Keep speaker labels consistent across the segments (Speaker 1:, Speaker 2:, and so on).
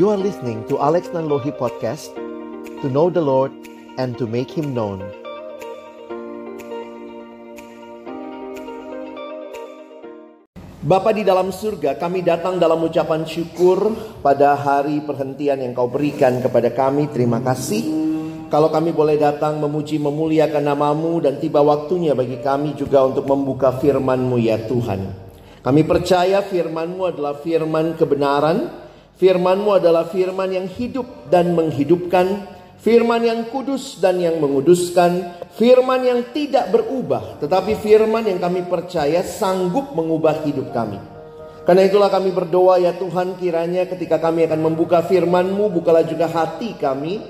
Speaker 1: You are listening to Alex Nanlohi Podcast To know the Lord and to make Him known Bapa di dalam surga, kami datang dalam ucapan syukur pada hari perhentian yang kau berikan kepada kami. Terima kasih. Kalau kami boleh datang memuji memuliakan namamu dan tiba waktunya bagi kami juga untuk membuka firmanmu ya Tuhan. Kami percaya firmanmu adalah firman kebenaran. Firmanmu adalah firman yang hidup dan menghidupkan. Firman yang kudus dan yang menguduskan, firman yang tidak berubah, tetapi firman yang kami percaya sanggup mengubah hidup kami. Karena itulah kami berdoa ya Tuhan kiranya ketika kami akan membuka firman-Mu, bukalah juga hati kami.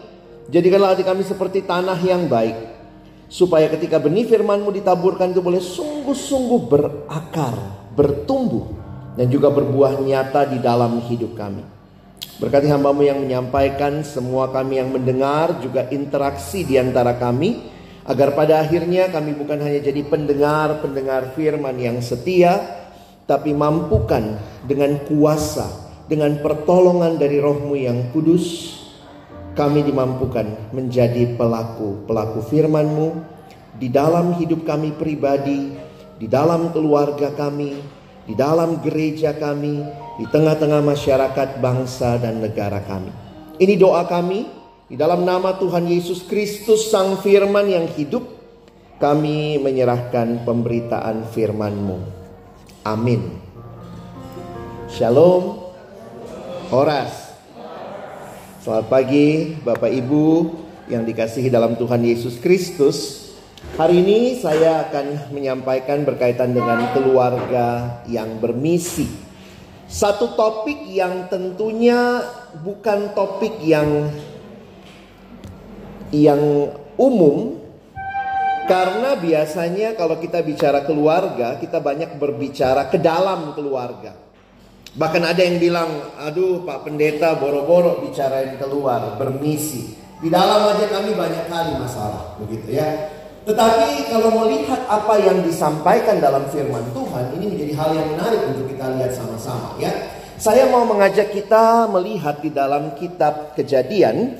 Speaker 1: Jadikanlah hati kami seperti tanah yang baik. Supaya ketika benih firman-Mu ditaburkan itu boleh sungguh-sungguh berakar, bertumbuh. Dan juga berbuah nyata di dalam hidup kami. Berkati hambamu yang menyampaikan, semua kami yang mendengar, juga interaksi di antara kami. Agar pada akhirnya kami bukan hanya jadi pendengar-pendengar firman yang setia, tapi mampukan dengan kuasa, dengan pertolongan dari rohmu yang kudus, kami dimampukan menjadi pelaku-pelaku firmanmu di dalam hidup kami pribadi, di dalam keluarga kami, di dalam gereja kami, di tengah-tengah masyarakat bangsa dan negara kami. Ini doa kami di dalam nama Tuhan Yesus Kristus Sang Firman yang hidup. Kami menyerahkan pemberitaan firman-Mu. Amin. Shalom. Horas. Selamat pagi Bapak Ibu yang dikasihi dalam Tuhan Yesus Kristus. Hari ini saya akan menyampaikan berkaitan dengan keluarga yang bermisi. Satu topik yang tentunya bukan topik yang yang umum karena biasanya kalau kita bicara keluarga, kita banyak berbicara ke dalam keluarga. Bahkan ada yang bilang, aduh Pak Pendeta boro-boro bicarain keluar, bermisi. Di dalam aja kami banyak kali masalah, begitu ya. Tetapi kalau melihat apa yang disampaikan dalam firman Tuhan, ini menjadi hal yang menarik untuk kita lihat sama-sama ya. Saya mau mengajak kita melihat di dalam kitab Kejadian.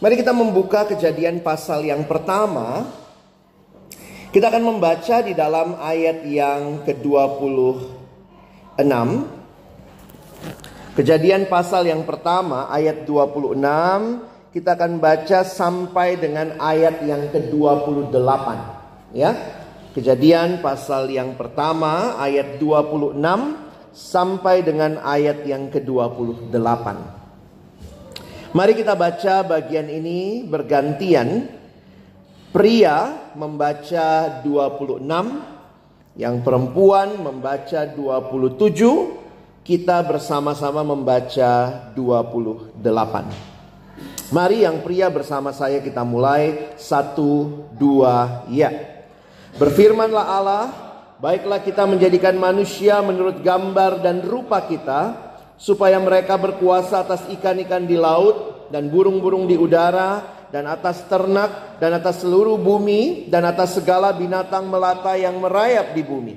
Speaker 1: Mari kita membuka Kejadian pasal yang pertama. Kita akan membaca di dalam ayat yang ke-26. Kejadian pasal yang pertama ayat 26 kita akan baca sampai dengan ayat yang ke-28 ya. Kejadian pasal yang pertama ayat 26 sampai dengan ayat yang ke-28. Mari kita baca bagian ini bergantian. Pria membaca 26, yang perempuan membaca 27, kita bersama-sama membaca 28. Mari yang pria bersama saya kita mulai satu dua ya. Berfirmanlah Allah, baiklah kita menjadikan manusia menurut gambar dan rupa kita, supaya mereka berkuasa atas ikan-ikan di laut dan burung-burung di udara dan atas ternak dan atas seluruh bumi dan atas segala binatang melata yang merayap di bumi.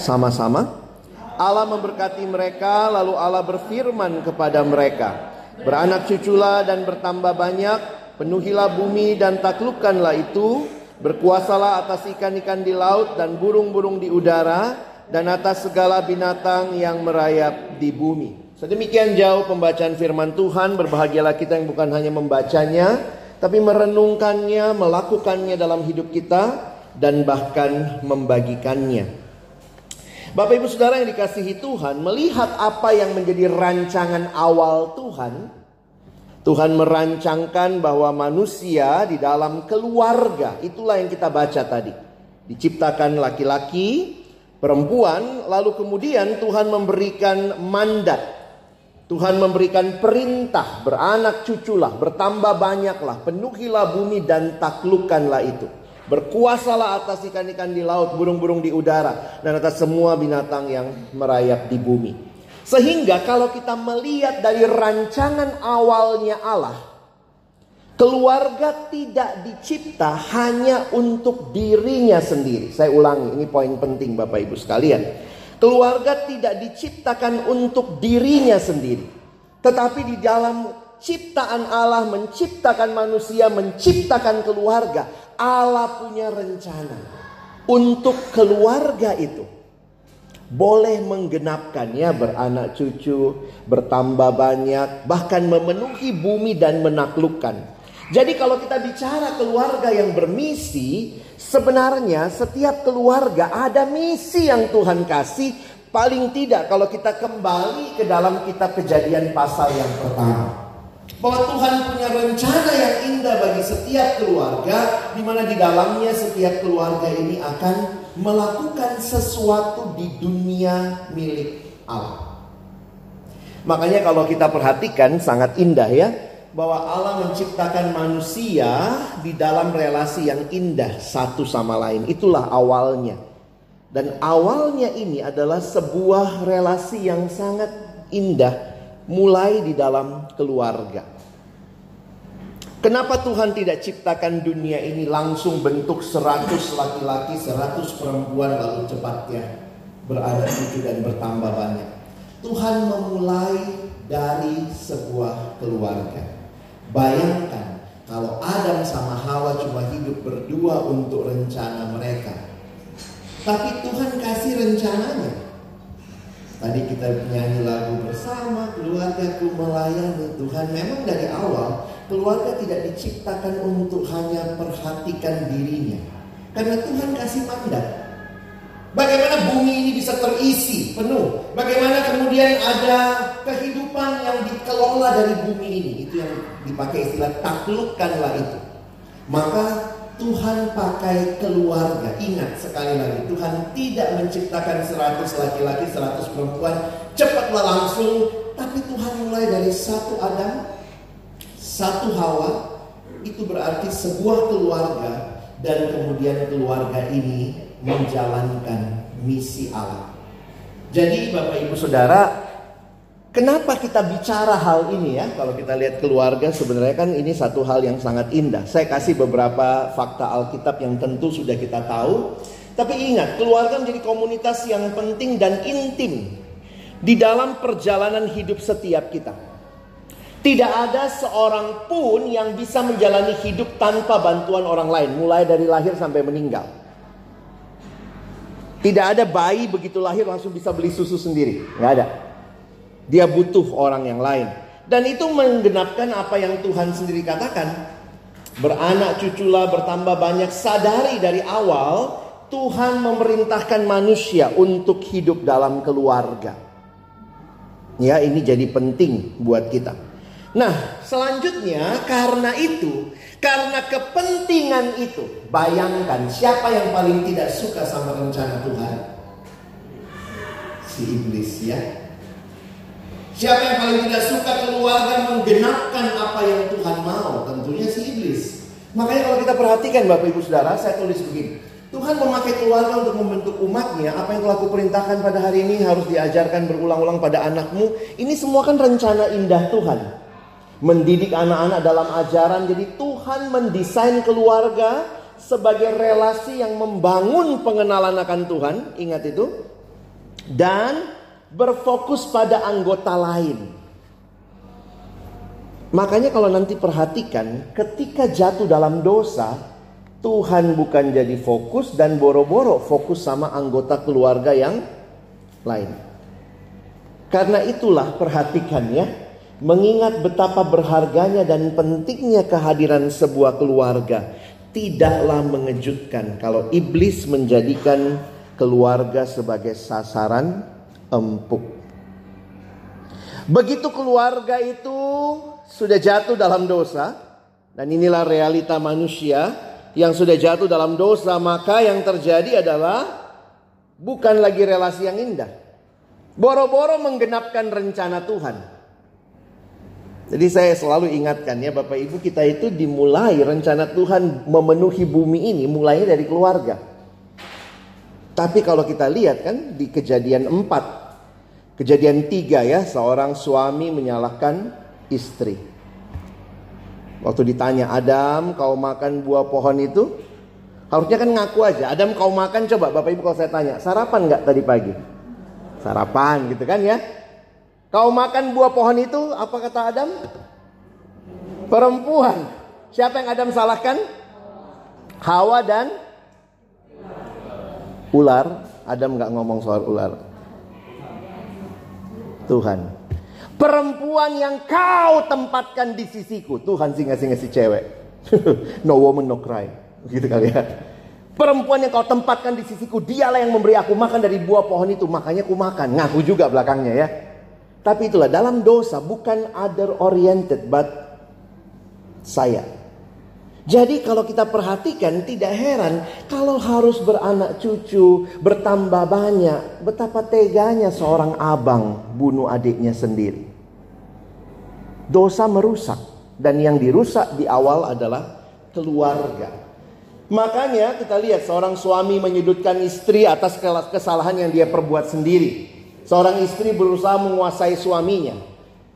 Speaker 1: Sama-sama. Allah memberkati mereka, lalu Allah berfirman kepada mereka, "Beranak cuculah dan bertambah banyak, penuhilah bumi dan taklukkanlah itu, berkuasalah atas ikan-ikan di laut dan burung-burung di udara, dan atas segala binatang yang merayap di bumi." Sedemikian jauh pembacaan firman Tuhan, berbahagialah kita yang bukan hanya membacanya, tapi merenungkannya, melakukannya dalam hidup kita, dan bahkan membagikannya. Bapak Ibu Saudara yang dikasihi Tuhan, melihat apa yang menjadi rancangan awal Tuhan, Tuhan merancangkan bahwa manusia di dalam keluarga, itulah yang kita baca tadi. Diciptakan laki-laki, perempuan, lalu kemudian Tuhan memberikan mandat. Tuhan memberikan perintah, beranak cuculah, bertambah banyaklah, penuhilah bumi dan taklukkanlah itu. Berkuasalah atas ikan-ikan di laut, burung-burung di udara, dan atas semua binatang yang merayap di bumi. Sehingga kalau kita melihat dari rancangan awalnya Allah, Keluarga tidak dicipta hanya untuk dirinya sendiri. Saya ulangi, ini poin penting Bapak Ibu sekalian. Keluarga tidak diciptakan untuk dirinya sendiri. Tetapi di dalam ciptaan Allah menciptakan manusia, menciptakan keluarga. Allah punya rencana untuk keluarga itu boleh menggenapkannya beranak cucu, bertambah banyak, bahkan memenuhi bumi dan menaklukkan. Jadi kalau kita bicara keluarga yang bermisi, sebenarnya setiap keluarga ada misi yang Tuhan kasih. Paling tidak kalau kita kembali ke dalam kitab kejadian pasal yang pertama. Bahwa Tuhan punya rencana yang indah bagi setiap keluarga. di mana di dalamnya setiap keluarga ini akan melakukan sesuatu di dunia milik Allah. Makanya kalau kita perhatikan sangat indah ya bahwa Allah menciptakan manusia di dalam relasi yang indah satu sama lain. Itulah awalnya. Dan awalnya ini adalah sebuah relasi yang sangat indah mulai di dalam keluarga. Kenapa Tuhan tidak ciptakan dunia ini langsung bentuk 100 laki-laki, 100 perempuan lalu cepatnya berada cucu dan bertambah banyak. Tuhan memulai dari sebuah keluarga. Bayangkan kalau Adam sama Hawa cuma hidup berdua untuk rencana mereka. Tapi Tuhan kasih rencananya. Tadi kita nyanyi lagu bersama, keluargaku melayani Tuhan. Memang dari awal Keluarga tidak diciptakan untuk hanya perhatikan dirinya. Karena Tuhan kasih mandat. Bagaimana bumi ini bisa terisi penuh? Bagaimana kemudian ada kehidupan yang dikelola dari bumi ini? Itu yang dipakai istilah taklukkanlah itu. Maka Tuhan pakai keluarga. Ingat sekali lagi, Tuhan tidak menciptakan 100 laki-laki, 100 perempuan. Cepatlah langsung. Tapi Tuhan mulai dari satu Adam, satu Hawa itu berarti sebuah keluarga dan kemudian keluarga ini menjalankan misi Allah. Jadi Bapak Ibu Saudara, kenapa kita bicara hal ini ya? Kalau kita lihat keluarga sebenarnya kan ini satu hal yang sangat indah. Saya kasih beberapa fakta Alkitab yang tentu sudah kita tahu. Tapi ingat, keluarga menjadi komunitas yang penting dan intim di dalam perjalanan hidup setiap kita. Tidak ada seorang pun yang bisa menjalani hidup tanpa bantuan orang lain, mulai dari lahir sampai meninggal. Tidak ada bayi begitu lahir langsung bisa beli susu sendiri, nggak ada. Dia butuh orang yang lain, dan itu menggenapkan apa yang Tuhan sendiri katakan. Beranak cuculah bertambah banyak, sadari dari awal Tuhan memerintahkan manusia untuk hidup dalam keluarga. Ya, ini jadi penting buat kita. Nah, selanjutnya karena itu, karena kepentingan itu, bayangkan siapa yang paling tidak suka sama rencana Tuhan? Si iblis ya. Siapa yang paling tidak suka keluarga menggenapkan apa yang Tuhan mau? Tentunya si iblis. Makanya kalau kita perhatikan Bapak Ibu Saudara, saya tulis begini. Tuhan memakai keluarga untuk membentuk umatnya. Apa yang telah kuperintahkan pada hari ini harus diajarkan berulang-ulang pada anakmu. Ini semua kan rencana indah Tuhan mendidik anak-anak dalam ajaran. Jadi Tuhan mendesain keluarga sebagai relasi yang membangun pengenalan akan Tuhan, ingat itu. Dan berfokus pada anggota lain. Makanya kalau nanti perhatikan, ketika jatuh dalam dosa, Tuhan bukan jadi fokus dan boro-boro fokus sama anggota keluarga yang lain. Karena itulah perhatikan ya, mengingat betapa berharganya dan pentingnya kehadiran sebuah keluarga, tidaklah mengejutkan kalau iblis menjadikan keluarga sebagai sasaran empuk. Begitu keluarga itu sudah jatuh dalam dosa, dan inilah realita manusia yang sudah jatuh dalam dosa, maka yang terjadi adalah bukan lagi relasi yang indah. Boro-boro menggenapkan rencana Tuhan. Jadi saya selalu ingatkan ya Bapak Ibu kita itu dimulai rencana Tuhan memenuhi bumi ini mulai dari keluarga. Tapi kalau kita lihat kan di kejadian 4. Kejadian 3 ya seorang suami menyalahkan istri. Waktu ditanya, Adam kau makan buah pohon itu? Harusnya kan ngaku aja. Adam kau makan coba Bapak Ibu kalau saya tanya. Sarapan nggak tadi pagi? Sarapan gitu kan ya. Kau makan buah pohon itu apa kata Adam? Perempuan. Siapa yang Adam salahkan? Hawa dan ular. Adam nggak ngomong soal ular. Tuhan. Perempuan yang kau tempatkan di sisiku. Tuhan singa-singa si cewek. no woman no cry. Gitu kali ya. Perempuan yang kau tempatkan di sisiku. Dialah yang memberi aku makan dari buah pohon itu. Makanya aku makan. Ngaku juga belakangnya ya. Tapi itulah dalam dosa bukan other oriented but saya. Jadi kalau kita perhatikan tidak heran kalau harus beranak cucu bertambah banyak. Betapa teganya seorang abang bunuh adiknya sendiri dosa merusak dan yang dirusak di awal adalah keluarga. Makanya kita lihat seorang suami menyudutkan istri atas kesalahan yang dia perbuat sendiri. Seorang istri berusaha menguasai suaminya.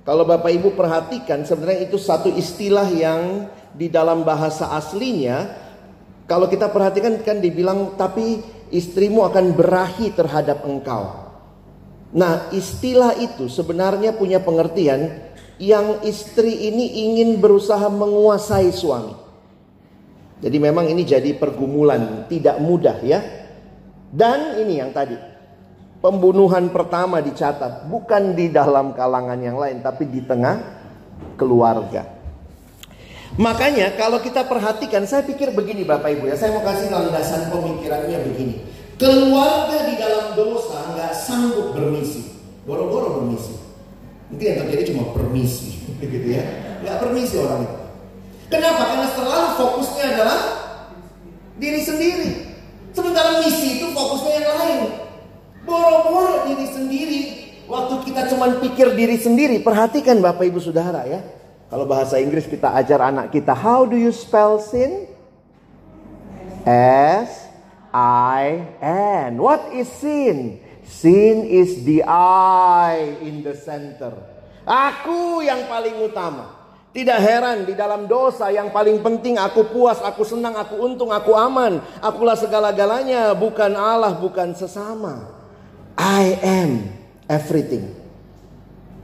Speaker 1: Kalau Bapak Ibu perhatikan sebenarnya itu satu istilah yang di dalam bahasa aslinya kalau kita perhatikan kan dibilang tapi istrimu akan berahi terhadap engkau. Nah, istilah itu sebenarnya punya pengertian yang istri ini ingin berusaha menguasai suami. Jadi memang ini jadi pergumulan, tidak mudah ya. Dan ini yang tadi, pembunuhan pertama dicatat bukan di dalam kalangan yang lain, tapi di tengah keluarga. Makanya kalau kita perhatikan, saya pikir begini Bapak Ibu ya, saya mau kasih landasan pemikirannya begini. Keluarga di dalam dosa nggak sanggup bermisi, boro-boro bermisi. Mungkin yang terjadi cuma permisi, gitu ya. Nggak permisi orang itu. Kenapa? Karena selalu fokusnya adalah diri sendiri. Sementara misi itu fokusnya yang lain. Boro-boro diri sendiri. Waktu kita cuma pikir diri sendiri, perhatikan Bapak Ibu Saudara ya. Kalau bahasa Inggris kita ajar anak kita, how do you spell sin? S I N. What is sin? Sin is the I in the center. Aku yang paling utama. Tidak heran di dalam dosa yang paling penting aku puas, aku senang, aku untung, aku aman. Akulah segala-galanya, bukan Allah, bukan sesama. I am everything.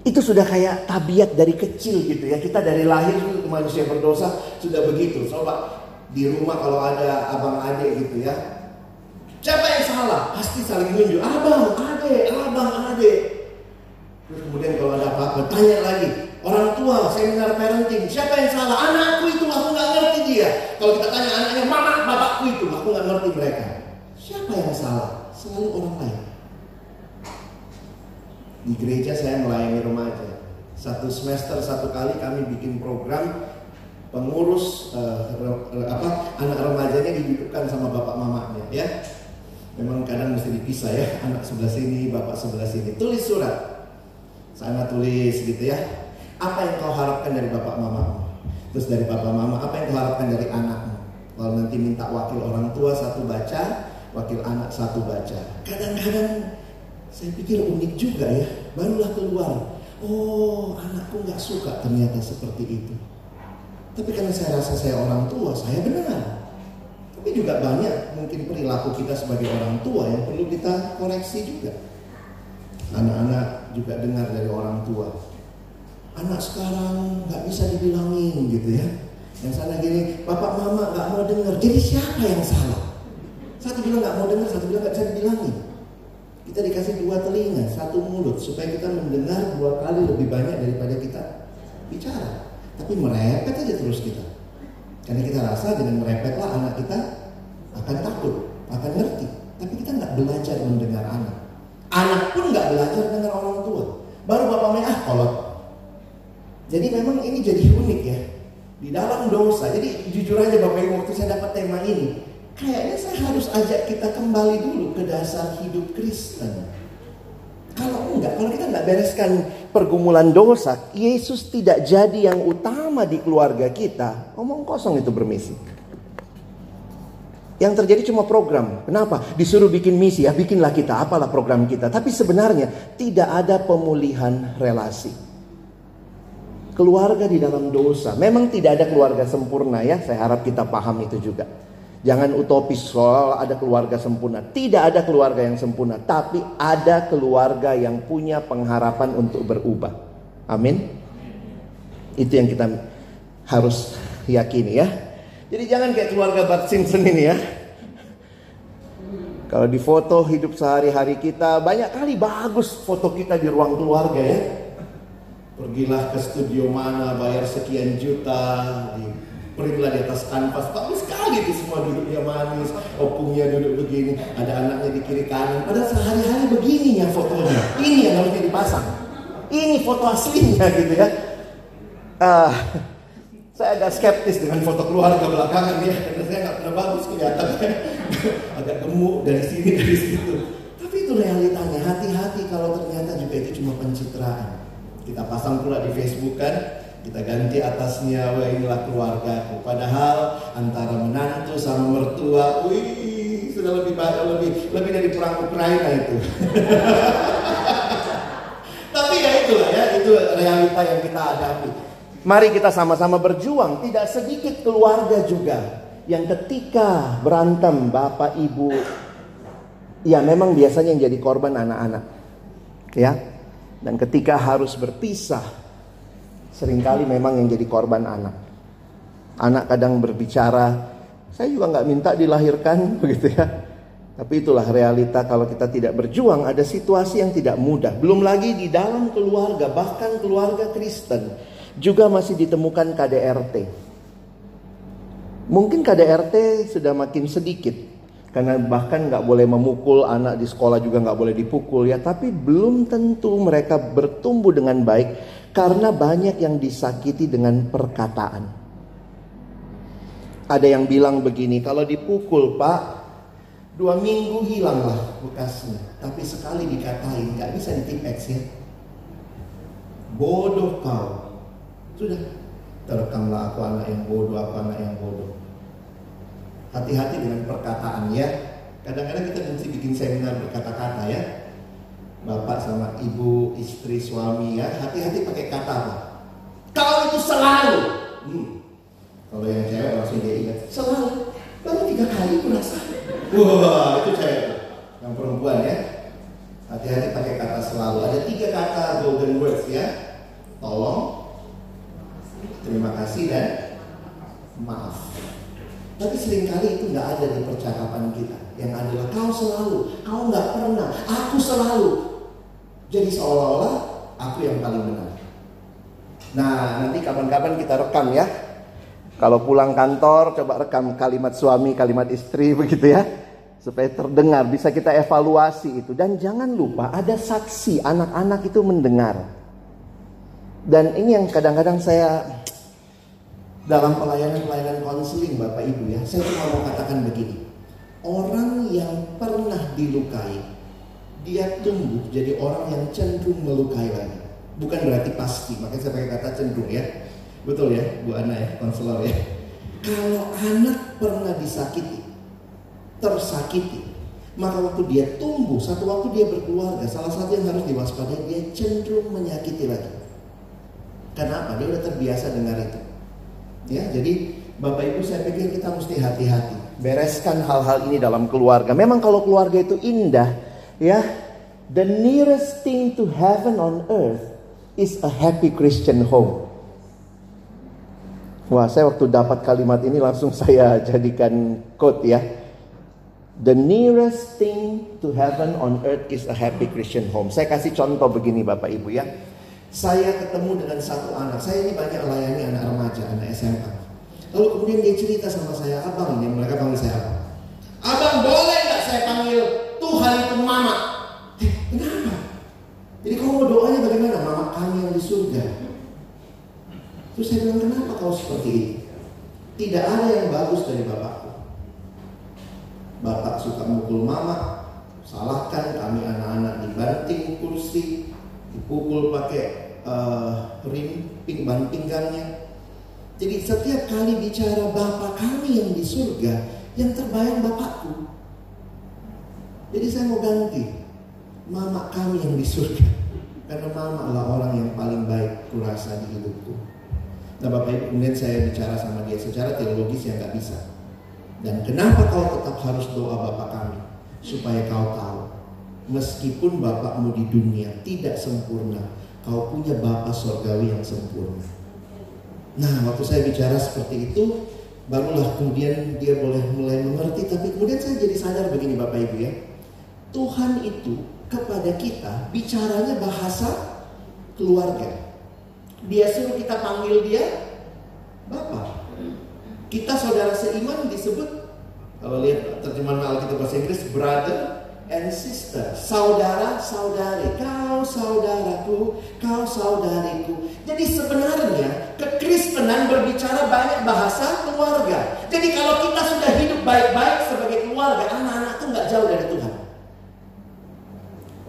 Speaker 1: Itu sudah kayak tabiat dari kecil gitu ya. Kita dari lahir manusia berdosa sudah begitu. Coba di rumah kalau ada abang adik gitu ya. Siapa yang salah? Pasti saling nunjuk. Abang, ade, abang, ade. Terus kemudian kalau ada apa-apa, tanya lagi. Orang tua, seminar parenting. Siapa yang salah? Anakku itu, aku nggak ngerti dia. Kalau kita tanya anaknya, mama, bapakku itu, aku nggak ngerti mereka. Siapa yang salah? Selalu orang lain. Di gereja saya melayani remaja. Satu semester satu kali kami bikin program pengurus uh, apa anak remajanya didudukkan sama bapak mamanya ya. Memang kadang mesti dipisah ya. Anak sebelah sini bapak sebelah sini. Tulis surat. Sana tulis gitu ya. Apa yang kau harapkan dari bapak mama terus dari bapak mama apa yang kau harapkan dari anakmu? Kalau nanti minta wakil orang tua satu baca. Wakil anak satu baca. Kadang-kadang saya pikir unik juga ya barulah keluar oh anakku nggak suka ternyata seperti itu tapi karena saya rasa saya orang tua saya benar tapi juga banyak mungkin perilaku kita sebagai orang tua yang perlu kita koreksi juga. Anak-anak juga dengar dari orang tua. Anak sekarang nggak bisa dibilangin gitu ya. Yang sana gini, bapak mama nggak mau dengar. Jadi siapa yang salah? Satu bilang nggak mau dengar, satu bilang nggak bisa dibilangin. Kita dikasih dua telinga, satu mulut supaya kita mendengar dua kali lebih banyak daripada kita bicara. Tapi merepet aja terus kita. Karena kita rasa dengan merepetlah anak kita akan takut, akan ngerti. Tapi kita nggak belajar mendengar anak. Anak pun nggak belajar dengar orang tua. Baru bapaknya ah kolot. Jadi memang ini jadi unik ya. Di dalam dosa. Jadi jujur aja Bapak Ibu waktu saya dapat tema ini. Kayaknya saya harus ajak kita kembali dulu ke dasar hidup Kristen. Kalau enggak, kalau kita enggak bereskan pergumulan dosa, Yesus tidak jadi yang utama di keluarga kita. Omong kosong itu bermisi. Yang terjadi cuma program. Kenapa? Disuruh bikin misi, ya bikinlah kita, apalah program kita. Tapi sebenarnya tidak ada pemulihan relasi. Keluarga di dalam dosa. Memang tidak ada keluarga sempurna ya. Saya harap kita paham itu juga. Jangan utopis soal ada keluarga sempurna. Tidak ada keluarga yang sempurna. Tapi ada keluarga yang punya pengharapan untuk berubah. Amin. Itu yang kita harus yakini ya. Jadi jangan kayak keluarga Bart Simpson ini ya. Kalau di foto hidup sehari-hari kita banyak kali bagus foto kita di ruang keluarga ya. Pergilah ke studio mana bayar sekian juta, di Pergilah di atas kanvas, bagus sekali itu semua duduknya manis, opungnya duduk begini, ada anaknya di kiri kanan. Padahal sehari-hari begini ya fotonya. Ini yang harusnya dipasang. Ini foto aslinya gitu ya. Uh, saya agak skeptis dengan foto keluarga belakangan ya, karena saya nggak pernah bagus kelihatannya, agak gemuk dari sini dari situ. Tapi itu realitanya. Hati-hati kalau ternyata juga itu cuma pencitraan. Kita pasang pula di Facebook kan, kita ganti atasnya, wah inilah keluarga. Padahal antara menantu sama mertua, wih sudah lebih banyak lebih lebih dari perang Ukraina itu. Tapi ya itulah ya, itu realita yang kita hadapi. Mari kita sama-sama berjuang. Tidak sedikit keluarga juga yang ketika berantem bapak ibu, ya memang biasanya yang jadi korban anak-anak, ya. Dan ketika harus berpisah, sering kali memang yang jadi korban anak. Anak kadang berbicara, saya juga nggak minta dilahirkan, begitu ya. Tapi itulah realita kalau kita tidak berjuang, ada situasi yang tidak mudah. Belum lagi di dalam keluarga, bahkan keluarga Kristen juga masih ditemukan KDRT. Mungkin KDRT sudah makin sedikit karena bahkan nggak boleh memukul anak di sekolah juga nggak boleh dipukul ya tapi belum tentu mereka bertumbuh dengan baik karena banyak yang disakiti dengan perkataan ada yang bilang begini kalau dipukul pak dua minggu hilanglah bekasnya tapi sekali dikatain nggak bisa ditipex ya bodoh kau sudah, terekamlah aku anak yang bodoh, aku anak yang bodoh. Hati-hati dengan perkataan ya. Kadang-kadang kita mesti bikin seminar berkata-kata ya. Bapak sama ibu, istri, suami ya. Hati-hati pakai kata apa? Kau itu selalu. Hmm. Kalau yang cewek langsung dia ingat. Selalu. Baru tiga kali merasa. Wah itu cewek. Yang perempuan ya. Hati-hati pakai kata selalu. Ada tiga kata golden words ya. Tolong, terima kasih dan maaf. Tapi sering kali itu nggak ada di percakapan kita. Yang adalah kau selalu, kau nggak pernah, aku selalu. Jadi seolah-olah aku yang paling benar. Nah nanti kapan-kapan kita rekam ya. Kalau pulang kantor coba rekam kalimat suami, kalimat istri begitu ya. Supaya terdengar, bisa kita evaluasi itu. Dan jangan lupa ada saksi, anak-anak itu mendengar. Dan ini yang kadang-kadang saya dalam pelayanan-pelayanan konseling Bapak Ibu ya, saya cuma mau katakan begini. Orang yang pernah dilukai, dia tumbuh jadi orang yang cenderung melukai lagi. Bukan berarti pasti, makanya saya pakai kata cenderung ya. Betul ya, Bu Ana ya, konselor ya. Kalau anak pernah disakiti, tersakiti, maka waktu dia tumbuh, satu waktu dia berkeluarga, salah satu yang harus diwaspadai, dia cenderung menyakiti lagi. Kenapa? Dia udah terbiasa dengar itu. Ya, jadi Bapak Ibu saya pikir kita mesti hati-hati. Bereskan hal-hal ini dalam keluarga. Memang kalau keluarga itu indah, ya. The nearest thing to heaven on earth is a happy Christian home. Wah, saya waktu dapat kalimat ini langsung saya jadikan quote ya. The nearest thing to heaven on earth is a happy Christian home. Saya kasih contoh begini Bapak Ibu ya. Saya ketemu dengan satu anak. Saya ini banyak melayani anak remaja, anak SMA. Lalu kemudian dia cerita sama saya, abang ini mereka panggil saya apa? Abang boleh nggak saya panggil Tuhan itu mama? Eh, kenapa? Jadi kamu mau doanya bagaimana? Mama kami yang di surga. Terus saya bilang kenapa kau seperti ini? Tidak ada yang bagus dari bapakku. Bapak suka mukul mama, salahkan kami anak-anak dibanting kursi, dipukul pakai uh, rim ping pinggangnya. Jadi setiap kali bicara Bapak kami yang di surga, yang terbayang Bapakku. Jadi saya mau ganti Mama kami yang di surga. Karena Mama adalah orang yang paling baik. kurasa di hidupku. Nah Bapak Ibu kemudian saya bicara sama dia secara teologis yang nggak bisa. Dan kenapa kau tetap harus doa Bapak kami? Supaya kau tahu, meskipun Bapakmu di dunia tidak sempurna, kau punya Bapak sorgawi yang sempurna. Nah waktu saya bicara seperti itu, barulah kemudian dia boleh mulai mengerti. Tapi kemudian saya jadi sadar begini Bapak Ibu ya, Tuhan itu kepada kita bicaranya bahasa keluarga. Dia suruh kita panggil dia Bapak. Kita saudara seiman disebut kalau lihat terjemahan Alkitab bahasa Inggris brother and sister, saudara saudari, kau saudaraku, kau saudariku. Jadi sebenarnya kekristenan berbicara banyak bahasa keluarga. Jadi kalau kita sudah hidup baik-baik sebagai keluarga, anak-anak tuh nggak jauh dari Tuhan.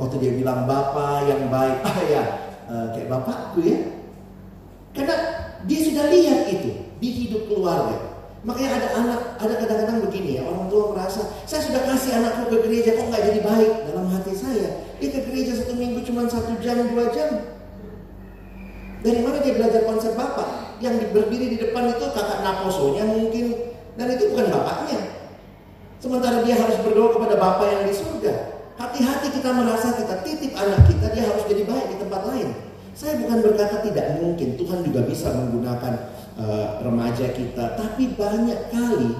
Speaker 1: Waktu dia bilang Bapak yang baik, ah ya, uh, kayak bapakku ya, karena dia sudah lihat itu di hidup keluarga. Makanya ada anak, ada kadang-kadang begini ya, orang tua merasa, saya sudah kasih anakku ke gereja, kok nggak jadi baik dalam hati saya. Dia ke gereja satu minggu cuma satu jam, dua jam. Dari mana dia belajar konsep bapak? Yang berdiri di depan itu kakak naposonya mungkin, dan itu bukan bapaknya. Sementara dia harus berdoa kepada bapak yang di surga. Hati-hati kita merasa kita titip anak kita, dia harus jadi baik di tempat lain. Saya bukan berkata tidak mungkin Tuhan juga bisa menggunakan uh, remaja kita, tapi banyak kali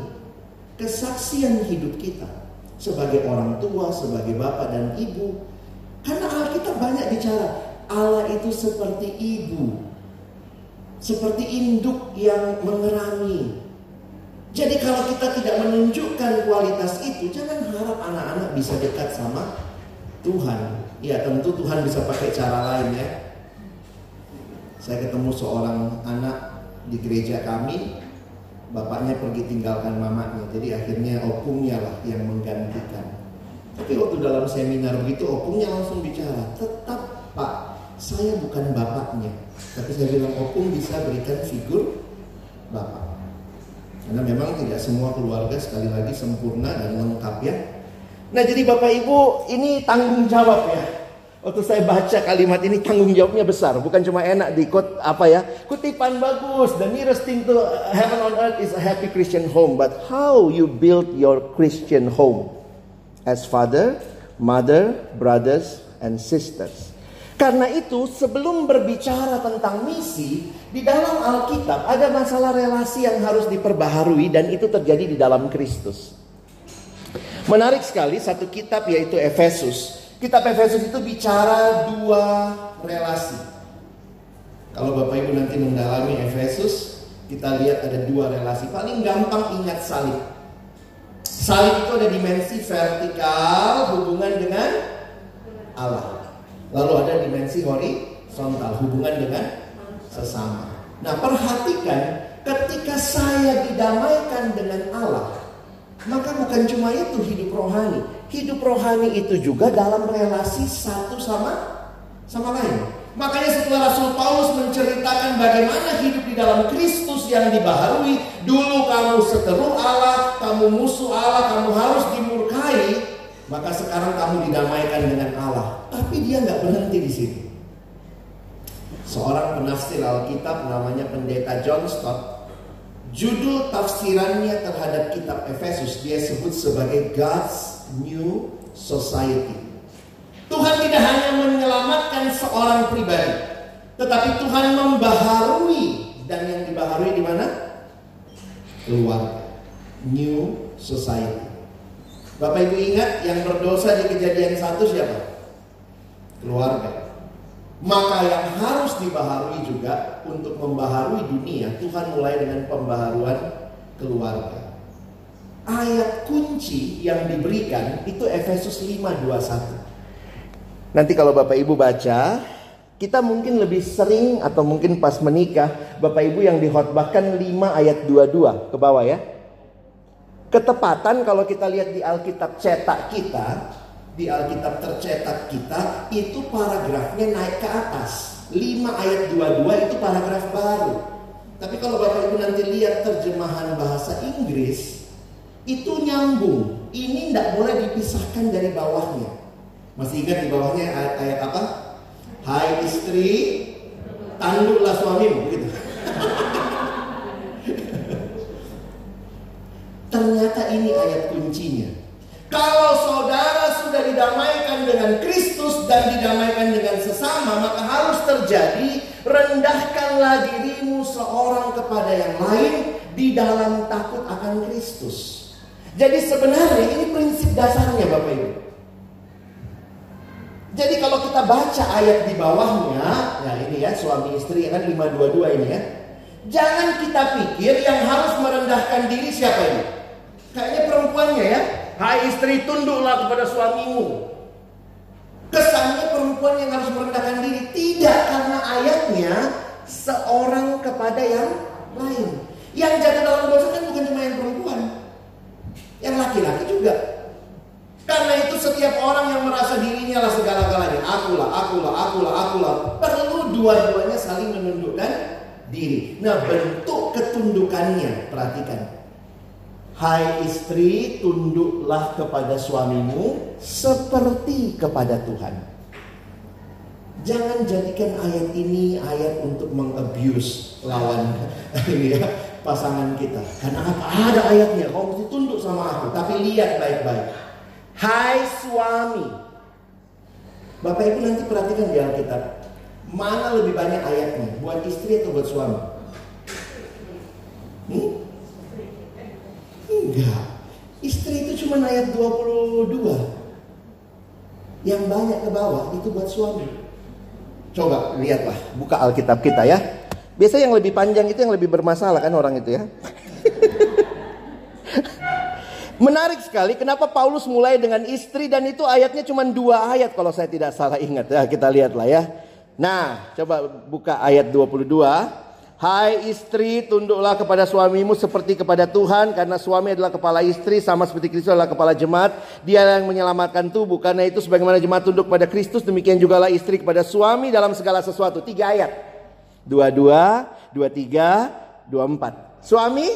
Speaker 1: kesaksian hidup kita sebagai orang tua, sebagai bapak dan ibu. Karena Alkitab banyak bicara Allah itu seperti ibu, seperti induk yang mengerami. Jadi kalau kita tidak menunjukkan kualitas itu, jangan harap anak-anak bisa dekat sama Tuhan. Ya tentu Tuhan bisa pakai cara lain ya saya ketemu seorang anak di gereja kami, bapaknya pergi tinggalkan mamanya, jadi akhirnya opungnya lah yang menggantikan. Tapi waktu dalam seminar begitu opungnya langsung bicara, tetap Pak, saya bukan bapaknya, tapi saya bilang opung bisa berikan figur bapak. Karena memang tidak semua keluarga sekali lagi sempurna dan lengkap ya. Nah jadi Bapak Ibu ini tanggung jawab ya Waktu saya baca kalimat ini tanggung jawabnya besar, bukan cuma enak di kot apa ya, kutipan bagus. The nearest thing to heaven on earth is a happy Christian home, but how you build your Christian home as father, mother, brothers and sisters. Karena itu sebelum berbicara tentang misi di dalam Alkitab ada masalah relasi yang harus diperbaharui dan itu terjadi di dalam Kristus. Menarik sekali satu kitab yaitu Efesus Kitab Efesus itu bicara dua relasi. Kalau Bapak Ibu nanti mendalami Efesus, kita lihat ada dua relasi. Paling gampang ingat salib. Salib itu ada dimensi vertikal hubungan dengan Allah. Lalu ada dimensi horizontal hubungan dengan sesama. Nah, perhatikan ketika saya didamaikan dengan Allah, maka bukan cuma itu hidup rohani, hidup rohani itu juga dalam relasi satu sama sama lain. Makanya setelah Rasul Paulus menceritakan bagaimana hidup di dalam Kristus yang dibaharui, dulu kamu seteru Allah, kamu musuh Allah, kamu harus dimurkai, maka sekarang kamu didamaikan dengan Allah. Tapi dia nggak berhenti di sini. Seorang penafsir Alkitab namanya Pendeta John Stott, judul tafsirannya terhadap kitab Efesus dia sebut sebagai God's new society. Tuhan tidak hanya menyelamatkan seorang pribadi, tetapi Tuhan membaharui dan yang dibaharui di mana? Keluarga. New society. Bapak Ibu ingat yang berdosa di kejadian satu siapa? Keluarga. Maka yang harus dibaharui juga untuk membaharui dunia, Tuhan mulai dengan pembaharuan keluarga ayat kunci yang diberikan itu Efesus 5:21. Nanti kalau Bapak Ibu baca, kita mungkin lebih sering atau mungkin pas menikah, Bapak Ibu yang dihotbahkan 5 ayat 22 ke bawah ya. Ketepatan kalau kita lihat di Alkitab cetak kita, di Alkitab tercetak kita, itu paragrafnya naik ke atas. 5 ayat 22 itu paragraf baru. Tapi kalau Bapak Ibu nanti lihat terjemahan bahasa Inggris, itu nyambung. Ini tidak boleh dipisahkan dari bawahnya. Masih ingat di bawahnya ayat, ayat apa? Hai istri, tanduklah suamimu gitu. Ternyata ini ayat kuncinya. Kalau saudara sudah didamaikan dengan Kristus dan didamaikan dengan sesama, maka harus terjadi rendahkanlah dirimu seorang kepada yang lain di dalam takut akan Kristus. Jadi sebenarnya ini prinsip dasarnya Bapak Ibu. Jadi kalau kita baca ayat di bawahnya, nah ini ya suami istri kan 522 ini ya. Jangan kita pikir yang harus merendahkan diri siapa ini? Kayaknya perempuannya ya. Hai istri tunduklah kepada suamimu. Kesannya perempuan yang harus merendahkan diri. Tidak karena ayatnya seorang kepada yang lain. Yang jatuh dalam dosa kan bukan cuma yang perempuan. Yang laki-laki juga. Karena itu setiap orang yang merasa dirinya lah segala-galanya. Akulah, akulah, akulah, akulah. Perlu dua-duanya saling menundukkan diri. Nah bentuk ketundukannya perhatikan. Hai istri, tunduklah kepada suamimu seperti kepada Tuhan. Jangan jadikan ayat ini ayat untuk mengabuse lawan ya, pasangan kita. Karena apa? Ada ayatnya, kau mesti tunduk sama aku. Tapi lihat baik-baik. Hai suami. Bapak Ibu nanti perhatikan di Alkitab. Mana lebih banyak ayatnya? Buat istri atau buat suami? Hmm? Enggak. Istri itu cuma ayat 22. Yang banyak ke bawah itu buat suami. Coba lihatlah, buka Alkitab kita ya. Biasanya yang lebih panjang itu yang lebih bermasalah kan orang itu ya. Menarik sekali kenapa Paulus mulai dengan istri dan itu ayatnya cuma dua ayat kalau saya tidak salah ingat ya kita lihatlah ya. Nah coba buka ayat 22. Hai istri, tunduklah kepada suamimu seperti kepada Tuhan karena suami adalah kepala istri sama seperti Kristus adalah kepala jemaat. Dia yang menyelamatkan tubuh karena itu sebagaimana jemaat tunduk pada Kristus demikian juga lah istri kepada suami dalam segala sesuatu. Tiga ayat. Dua dua, dua tiga, dua empat. Suami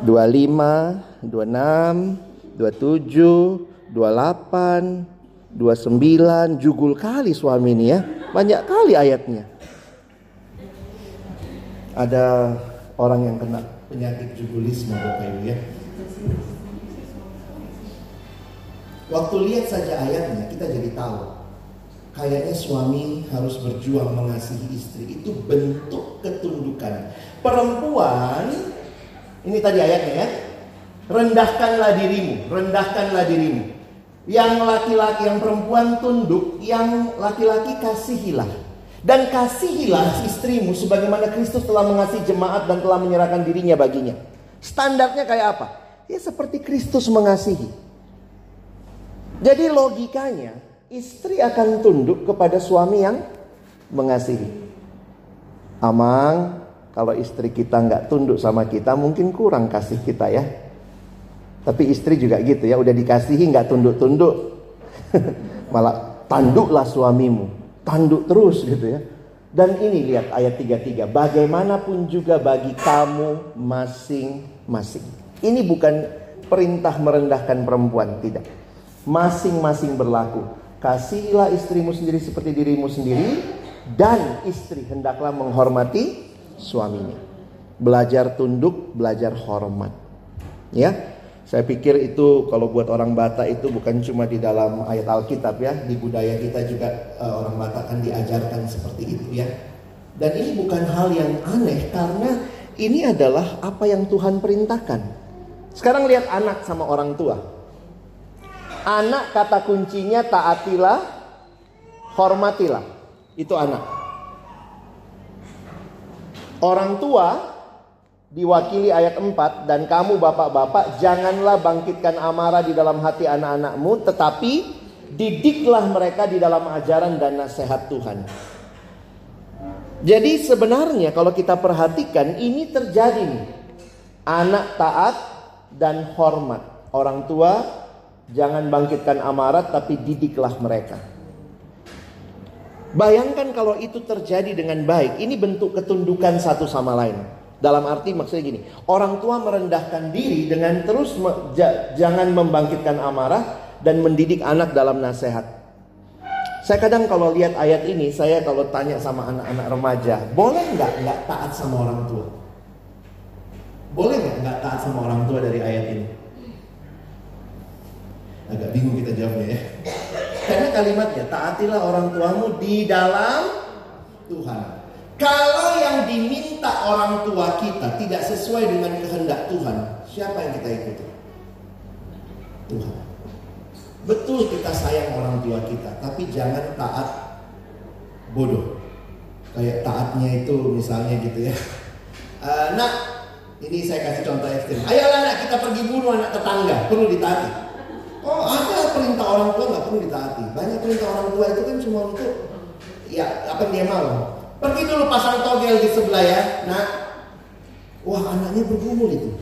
Speaker 1: dua lima, dua enam, dua tujuh, dua delapan, dua sembilan. Jugul kali suami ini ya. Banyak kali ayatnya ada orang yang kena penyakit jugulisme Bapak Ibu ya. Waktu lihat saja ayatnya kita jadi tahu kayaknya suami harus berjuang mengasihi istri itu bentuk ketundukan. Perempuan ini tadi ayatnya ya. Rendahkanlah dirimu, rendahkanlah dirimu. Yang laki-laki, yang perempuan tunduk, yang laki-laki kasihilah. Dan kasihilah istrimu sebagaimana Kristus telah mengasihi jemaat dan telah menyerahkan dirinya baginya. Standarnya kayak apa? Ya seperti Kristus mengasihi. Jadi logikanya istri akan tunduk kepada suami yang mengasihi. Amang, kalau istri kita nggak tunduk sama kita mungkin kurang kasih kita ya. Tapi istri juga gitu ya, udah dikasihi nggak tunduk-tunduk. Malah tanduklah suamimu tanduk terus gitu ya. Dan ini lihat ayat 33, bagaimanapun juga bagi kamu masing-masing. Ini bukan perintah merendahkan perempuan, tidak. Masing-masing berlaku. Kasihilah istrimu sendiri seperti dirimu sendiri dan istri hendaklah menghormati suaminya. Belajar tunduk, belajar hormat. Ya, saya pikir itu kalau buat orang Batak itu bukan cuma di dalam ayat Alkitab ya, di budaya kita juga uh, orang Batak kan diajarkan seperti itu ya. Dan ini bukan hal yang aneh karena ini adalah apa yang Tuhan perintahkan. Sekarang lihat anak sama orang tua. Anak kata kuncinya taatilah, hormatilah. Itu anak. Orang tua diwakili ayat 4 dan kamu bapak-bapak janganlah bangkitkan amarah di dalam hati anak-anakmu tetapi didiklah mereka di dalam ajaran dan nasihat Tuhan. Jadi sebenarnya kalau kita perhatikan ini terjadi nih. Anak taat dan hormat. Orang tua jangan bangkitkan amarah tapi didiklah mereka. Bayangkan kalau itu terjadi dengan baik. Ini bentuk ketundukan satu sama lain. Dalam arti maksudnya gini, orang tua merendahkan diri dengan terus me, ja, jangan membangkitkan amarah dan mendidik anak dalam nasihat. Saya kadang kalau lihat ayat ini, saya kalau tanya sama anak-anak remaja, boleh nggak nggak taat sama orang tua? Boleh nggak nggak taat sama orang tua dari ayat ini? Agak bingung kita jawabnya ya. Karena kalimatnya taatilah orang tuamu di dalam Tuhan. Kalau yang diminta orang tua kita tidak sesuai dengan kehendak Tuhan, siapa yang kita ikuti? Tuhan. Betul kita sayang orang tua kita, tapi jangan taat bodoh. Kayak taatnya itu misalnya gitu ya. Uh, nak, ini saya kasih contoh ekstrim. Ayolah nak kita pergi bunuh anak tetangga, perlu ditaati. Oh ada perintah orang tua nggak perlu ditaati. Banyak perintah orang tua itu kan cuma untuk ya apa dia mau. Pergi dulu pasang togel di sebelah ya. Nah, wah anaknya bergumul itu.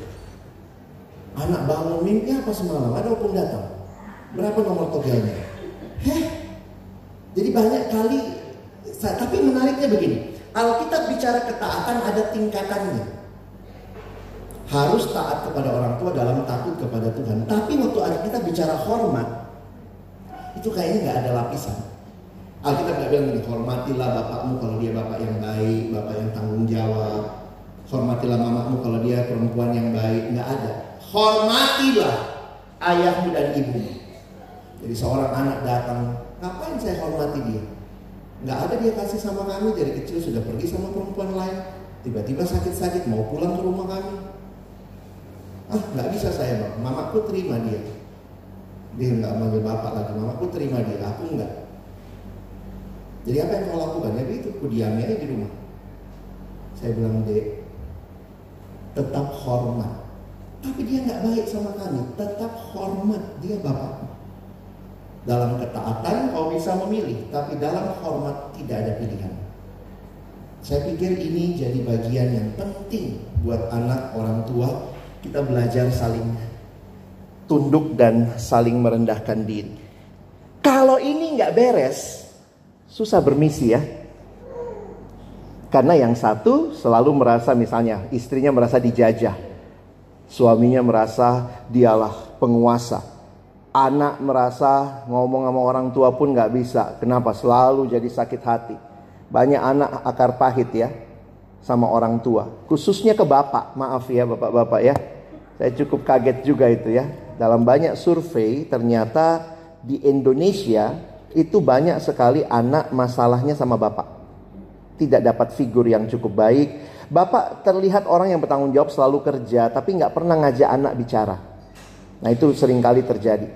Speaker 1: Anak bangun mimpi apa semalam? Ada opung datang. Berapa nomor togelnya? Heh. Jadi banyak kali, tapi menariknya begini. Alkitab bicara ketaatan ada tingkatannya. Harus taat kepada orang tua dalam takut kepada Tuhan. Tapi waktu kita bicara hormat, itu kayaknya nggak ada lapisan. Alkitab nggak bilang gini, hormatilah bapakmu kalau dia bapak yang baik, bapak yang tanggung jawab. Hormatilah mamamu kalau dia perempuan yang baik. Nggak ada. Hormatilah ayahmu dan ibumu. Jadi seorang anak datang, ngapain saya hormati dia? Nggak ada dia kasih sama kami dari kecil sudah pergi sama perempuan lain. Tiba-tiba sakit-sakit mau pulang ke rumah kami. Ah nggak bisa saya mamaku terima dia. Dia nggak manggil bapak lagi, mamaku terima dia, aku nggak. Jadi apa yang kau lakukan? Ya itu, aku diamnya di rumah. Saya bilang dek, tetap hormat. Tapi dia nggak baik sama kami, tetap hormat dia bapak. Dalam ketaatan kau bisa memilih, tapi dalam hormat tidak ada pilihan. Saya pikir ini jadi bagian yang penting buat anak orang tua. Kita belajar saling tunduk dan saling merendahkan diri. Kalau ini nggak beres, susah bermisi ya. Karena yang satu selalu merasa misalnya istrinya merasa dijajah. Suaminya merasa dialah penguasa anak merasa ngomong sama orang tua pun nggak bisa. Kenapa? Selalu jadi sakit hati. Banyak anak akar pahit ya sama orang tua. Khususnya ke bapak. Maaf ya bapak-bapak ya. Saya cukup kaget juga itu ya. Dalam banyak survei ternyata di Indonesia itu banyak sekali anak masalahnya sama bapak. Tidak dapat figur yang cukup baik. Bapak terlihat orang yang bertanggung jawab selalu kerja tapi nggak pernah ngajak anak bicara. Nah itu sering kali terjadi.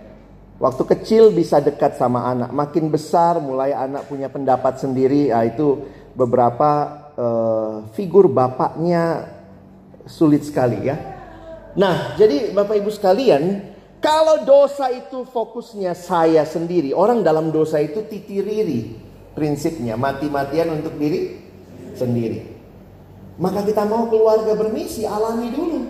Speaker 1: Waktu kecil bisa dekat sama anak, makin besar mulai anak punya pendapat sendiri, ya itu beberapa uh, figur bapaknya sulit sekali ya. Nah, jadi Bapak Ibu sekalian, kalau dosa itu fokusnya saya sendiri, orang dalam dosa itu titiriri prinsipnya, mati-matian untuk diri sendiri. Maka kita mau keluarga bermisi, alami dulu.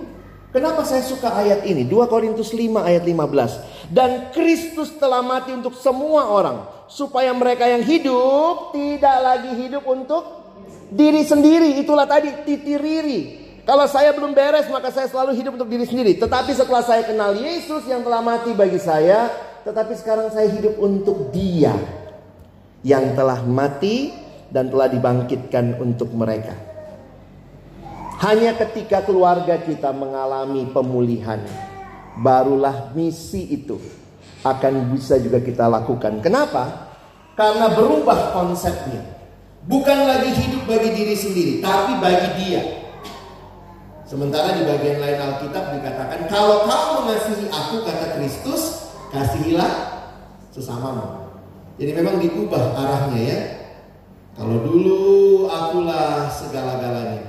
Speaker 1: Kenapa saya suka ayat ini? 2 Korintus 5 ayat 15. Dan Kristus telah mati untuk semua orang. Supaya mereka yang hidup tidak lagi hidup untuk diri sendiri. Itulah tadi titiriri. Kalau saya belum beres maka saya selalu hidup untuk diri sendiri. Tetapi setelah saya kenal Yesus yang telah mati bagi saya. Tetapi sekarang saya hidup untuk dia. Yang telah mati dan telah dibangkitkan untuk mereka. Hanya ketika keluarga kita mengalami pemulihan, barulah misi itu akan bisa juga kita lakukan. Kenapa? Karena berubah konsepnya. Bukan lagi hidup bagi diri sendiri, tapi bagi dia. Sementara di bagian lain Alkitab dikatakan, kalau kau mengasihi aku, kata Kristus, kasihilah sesamamu. Jadi memang diubah arahnya ya. Kalau dulu akulah segala-galanya.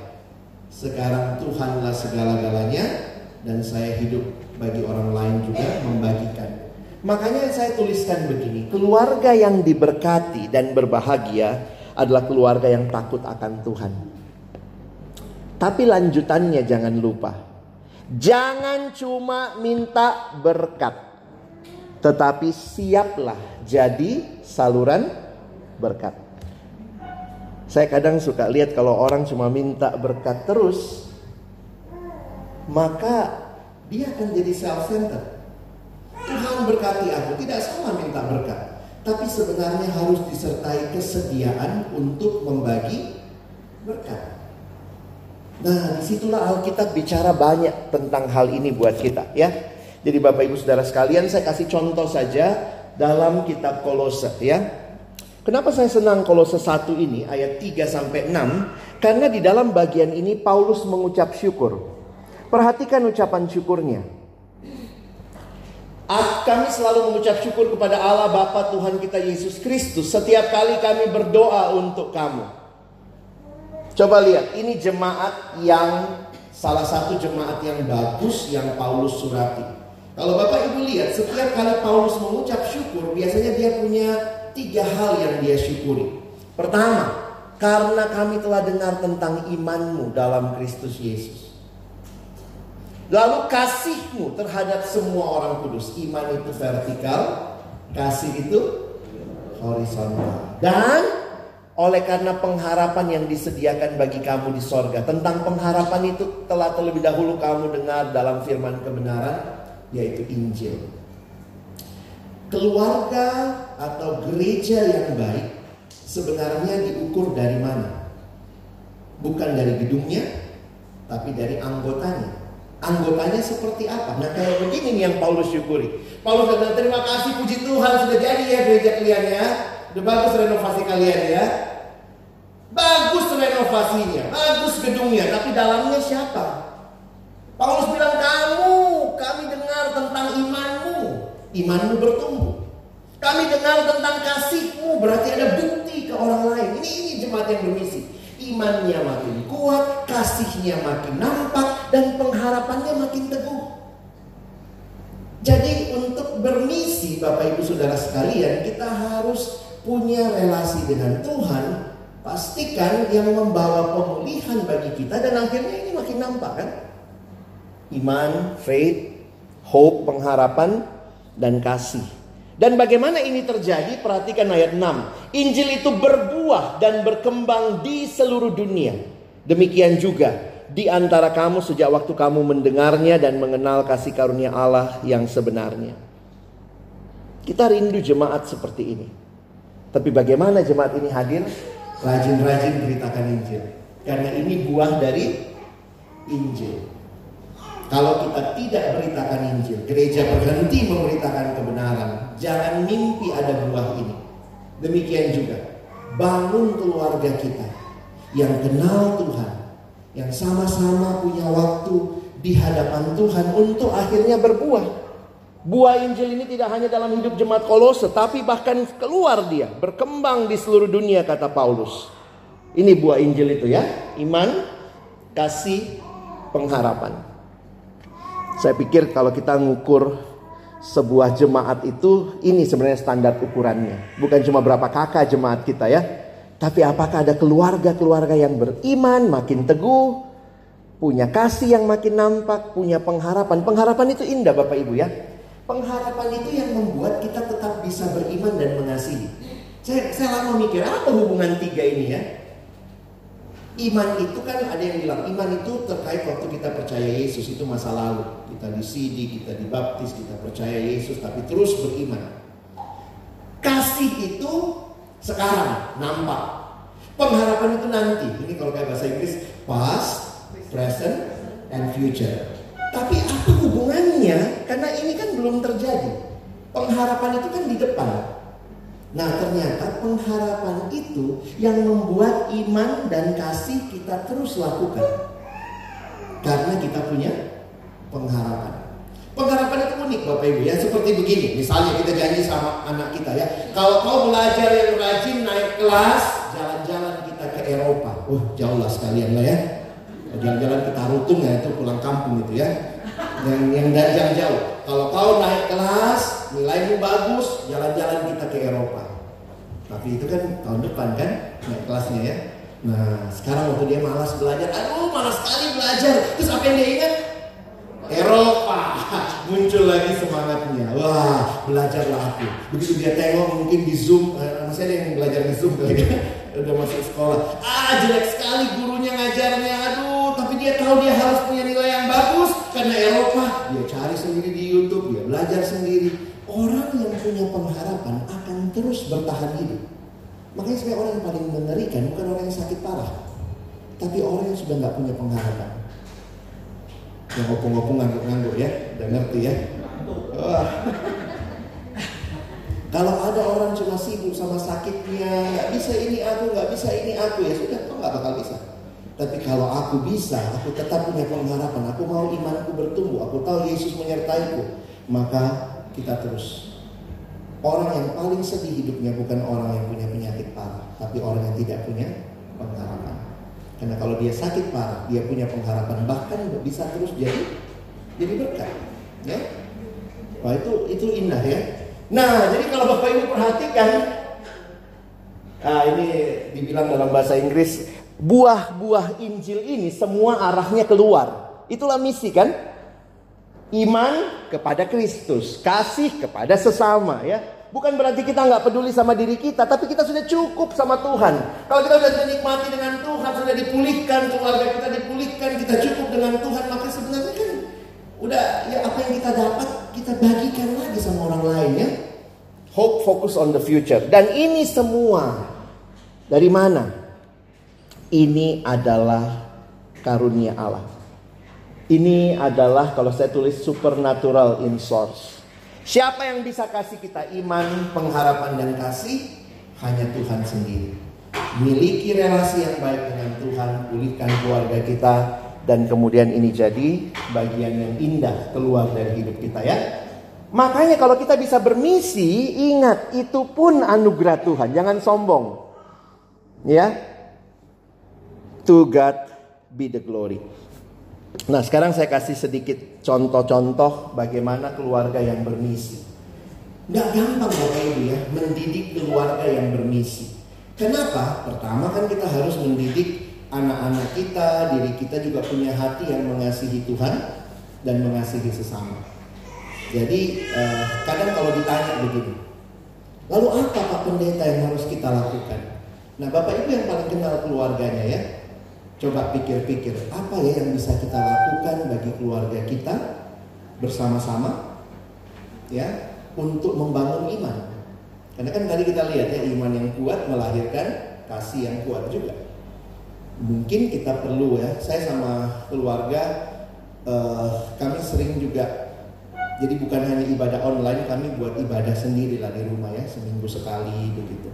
Speaker 1: Sekarang Tuhanlah segala-galanya dan saya hidup bagi orang lain juga membagikan. Makanya saya tuliskan begini, keluarga yang diberkati dan berbahagia adalah keluarga yang takut akan Tuhan. Tapi lanjutannya jangan lupa. Jangan cuma minta berkat. Tetapi siaplah jadi saluran berkat. Saya kadang suka lihat kalau orang cuma minta berkat terus, maka dia akan jadi self-centered. Tuhan berkati aku, tidak salah minta berkat. tapi sebenarnya harus disertai kesediaan untuk membagi berkat. Nah, di situlah Alkitab bicara banyak tentang hal ini buat kita ya. Jadi Bapak Ibu Saudara sekalian saya kasih contoh saja dalam kitab Kolose ya. Kenapa saya senang Kolose 1 ini ayat 3 sampai 6? Karena di dalam bagian ini Paulus mengucap syukur. Perhatikan ucapan syukurnya. Kami selalu mengucap syukur kepada Allah Bapa Tuhan kita Yesus Kristus setiap kali kami berdoa untuk kamu. Coba lihat, ini jemaat yang salah satu jemaat yang bagus yang Paulus surati. Kalau Bapak Ibu lihat, setiap kali Paulus mengucap syukur, biasanya dia punya tiga hal yang dia syukuri. Pertama, karena kami telah dengar tentang imanmu dalam Kristus Yesus. Lalu kasihmu terhadap semua orang kudus. Iman itu vertikal, kasih itu horizontal. Dan oleh karena pengharapan yang disediakan bagi kamu di sorga. Tentang pengharapan itu telah terlebih dahulu kamu dengar dalam firman kebenaran, yaitu Injil. Keluarga atau gereja yang baik sebenarnya diukur dari mana? Bukan dari gedungnya, tapi dari anggotanya anggotanya seperti apa. Nah kayak begini nih yang Paulus syukuri. Paulus bilang terima kasih puji Tuhan sudah jadi ya gereja kalian ya. Udah bagus renovasi kalian ya. Bagus renovasinya, bagus gedungnya, tapi dalamnya siapa? Paulus bilang kamu, kami dengar tentang imanmu. Imanmu bertumbuh. Kami dengar tentang kasihmu, berarti ada bukti ke orang lain. Ini ini jemaat yang bermisi imannya makin kuat, kasihnya makin nampak, dan pengharapannya makin teguh. Jadi untuk bermisi Bapak Ibu Saudara sekalian kita harus punya relasi dengan Tuhan Pastikan yang membawa pemulihan bagi kita dan akhirnya ini makin nampak kan Iman, faith, hope, pengharapan, dan kasih dan bagaimana ini terjadi? Perhatikan ayat 6. Injil itu berbuah dan berkembang di seluruh dunia. Demikian juga di antara kamu sejak waktu kamu mendengarnya dan mengenal kasih karunia Allah yang sebenarnya. Kita rindu jemaat seperti ini. Tapi bagaimana jemaat ini hadir? Rajin-rajin beritakan Injil. Karena ini buah dari Injil. Kalau kita tidak beritakan Injil, gereja berhenti memberitakan kebenaran. Jangan mimpi ada buah ini. Demikian juga, bangun keluarga kita yang kenal Tuhan, yang sama-sama punya waktu di hadapan Tuhan untuk akhirnya berbuah. Buah Injil ini tidak hanya dalam hidup jemaat Kolose, tapi bahkan keluar dia, berkembang di seluruh dunia kata Paulus. Ini buah Injil itu ya, iman, kasih, pengharapan. Saya pikir kalau kita ngukur sebuah jemaat itu ini sebenarnya standar ukurannya. Bukan cuma berapa kakak jemaat kita ya. Tapi apakah ada keluarga-keluarga yang beriman makin teguh, punya kasih yang makin nampak, punya pengharapan. Pengharapan itu indah Bapak Ibu ya. Pengharapan itu yang membuat kita tetap bisa beriman dan mengasihi. Saya, saya lama mikir apa hubungan tiga ini ya. Iman itu kan ada yang bilang iman itu terkait waktu kita percaya Yesus itu masa lalu. Kita disidi, kita dibaptis, kita percaya Yesus tapi terus beriman. Kasih itu sekarang nampak. Pengharapan itu nanti. Ini kalau kayak bahasa Inggris past, present, and future. Tapi apa hubungannya? Karena ini kan belum terjadi. Pengharapan itu kan di depan. Nah ternyata pengharapan itu yang membuat iman dan kasih kita terus lakukan. Karena kita punya pengharapan. Pengharapan itu unik Bapak Ibu ya seperti begini. Misalnya kita janji sama anak kita ya. Kalau kau belajar yang rajin naik kelas, jalan-jalan kita ke Eropa. Uh jauh lah sekalian lah ya. Jalan-jalan ke Tarutung ya itu pulang kampung itu ya. Yang yang dari jauh. Kalau kau naik kelas, nilaimu bagus, jalan-jalan kita ke Eropa. Tapi itu kan tahun depan kan naik kelasnya ya. Nah sekarang waktu dia malas belajar, aduh malas sekali belajar. Terus apa yang dia ingat? Eropa muncul lagi semangatnya. Wah belajarlah aku. Begitu dia tengok mungkin di zoom, eh, masih ada yang belajar di zoom kali ya. Udah masuk sekolah. Ah jelek sekali gurunya ngajarnya. Aduh dia tahu dia harus punya nilai yang bagus karena Eropa. Dia cari sendiri di YouTube, dia belajar sendiri Orang yang punya pengharapan akan terus bertahan hidup. Makanya sebenarnya orang yang paling mengerikan bukan orang yang sakit parah. Tapi orang yang sudah nggak punya pengharapan. Yang ngopong-ngopong ngangguk-ngangguk ya, udah ngerti ya. Wah. Kalau ada orang cuma sibuk sama sakitnya, nggak bisa ini aku, nggak bisa ini aku, ya sudah, kok nggak bakal bisa. Tapi kalau aku bisa, aku tetap punya pengharapan, aku mau imanku bertumbuh, aku tahu Yesus menyertaiku, maka kita terus. Orang yang paling sedih hidupnya bukan orang yang punya penyakit parah, tapi orang yang tidak punya pengharapan. Karena kalau dia sakit parah, dia punya pengharapan, bahkan bisa terus jadi jadi berkat. Ya, Wah itu itu indah ya. Nah, jadi kalau Bapak Ibu perhatikan, nah ini dibilang dalam bahasa Inggris, buah-buah Injil ini semua arahnya keluar. Itulah misi kan? Iman kepada Kristus, kasih kepada sesama ya. Bukan berarti kita nggak peduli sama diri kita, tapi kita sudah cukup sama Tuhan. Kalau kita sudah menikmati dengan Tuhan, sudah dipulihkan, keluarga kita dipulihkan, kita cukup dengan Tuhan, maka sebenarnya kan udah ya apa yang kita dapat kita bagikan lagi sama orang lain ya. Hope focus on the future. Dan ini semua dari mana? Ini adalah karunia Allah. Ini adalah kalau saya tulis supernatural in source. Siapa yang bisa kasih kita iman, pengharapan dan kasih? Hanya Tuhan sendiri. Miliki relasi yang baik dengan Tuhan, pulihkan keluarga kita dan kemudian ini jadi bagian yang indah keluar dari hidup kita ya. Makanya kalau kita bisa bermisi, ingat itu pun anugerah Tuhan, jangan sombong. Ya. To God be the glory. Nah, sekarang saya kasih sedikit contoh-contoh bagaimana keluarga yang bermisi. Nggak gampang Bapak Ibu ya, mendidik keluarga yang bermisi. Kenapa? Pertama kan kita harus mendidik anak-anak kita, diri kita juga punya hati yang mengasihi Tuhan dan mengasihi sesama. Jadi eh, kadang kalau ditanya begini, lalu apa Pak Pendeta yang harus kita lakukan? Nah Bapak Ibu yang paling kenal keluarganya ya, coba pikir-pikir apa ya yang bisa kita lakukan bagi keluarga kita bersama-sama ya untuk membangun iman. Karena kan tadi kita lihat ya iman yang kuat melahirkan kasih yang kuat juga mungkin kita perlu ya saya sama keluarga uh, kami sering juga jadi bukan hanya ibadah online kami buat ibadah sendiri lah di rumah ya seminggu sekali begitu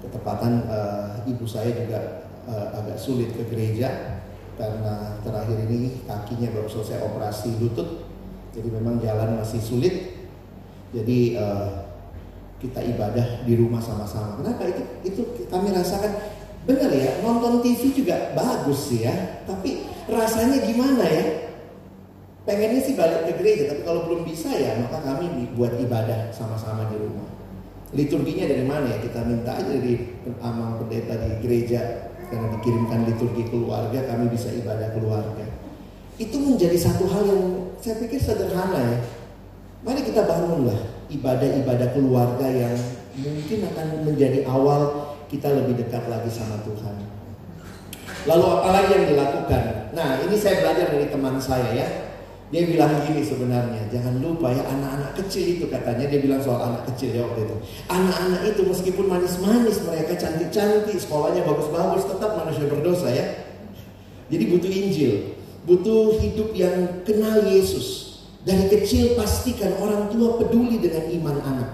Speaker 1: ketepatan uh, ibu saya juga uh, agak sulit ke gereja karena terakhir ini kakinya baru selesai operasi lutut jadi memang jalan masih sulit jadi uh, kita ibadah di rumah sama-sama kenapa itu itu kami rasakan Benar ya, nonton TV juga bagus sih ya. Tapi rasanya gimana ya? Pengennya sih balik ke gereja, tapi kalau belum bisa ya maka kami buat ibadah sama-sama di rumah. Liturginya dari mana ya? Kita minta aja dari amang pendeta di gereja karena dikirimkan liturgi keluarga, kami bisa ibadah keluarga. Itu menjadi satu hal yang saya pikir sederhana ya. Mari kita bangunlah ibadah-ibadah keluarga yang mungkin akan menjadi awal kita lebih dekat lagi sama Tuhan. Lalu apa lagi yang dilakukan? Nah ini saya belajar dari teman saya ya. Dia bilang gini sebenarnya, jangan lupa ya anak-anak kecil itu katanya dia bilang soal anak kecil ya waktu itu. Anak-anak itu meskipun manis-manis mereka cantik-cantik, sekolahnya bagus-bagus, tetap manusia berdosa ya. Jadi butuh Injil, butuh hidup yang kenal Yesus. Dari kecil pastikan orang tua peduli dengan iman anak.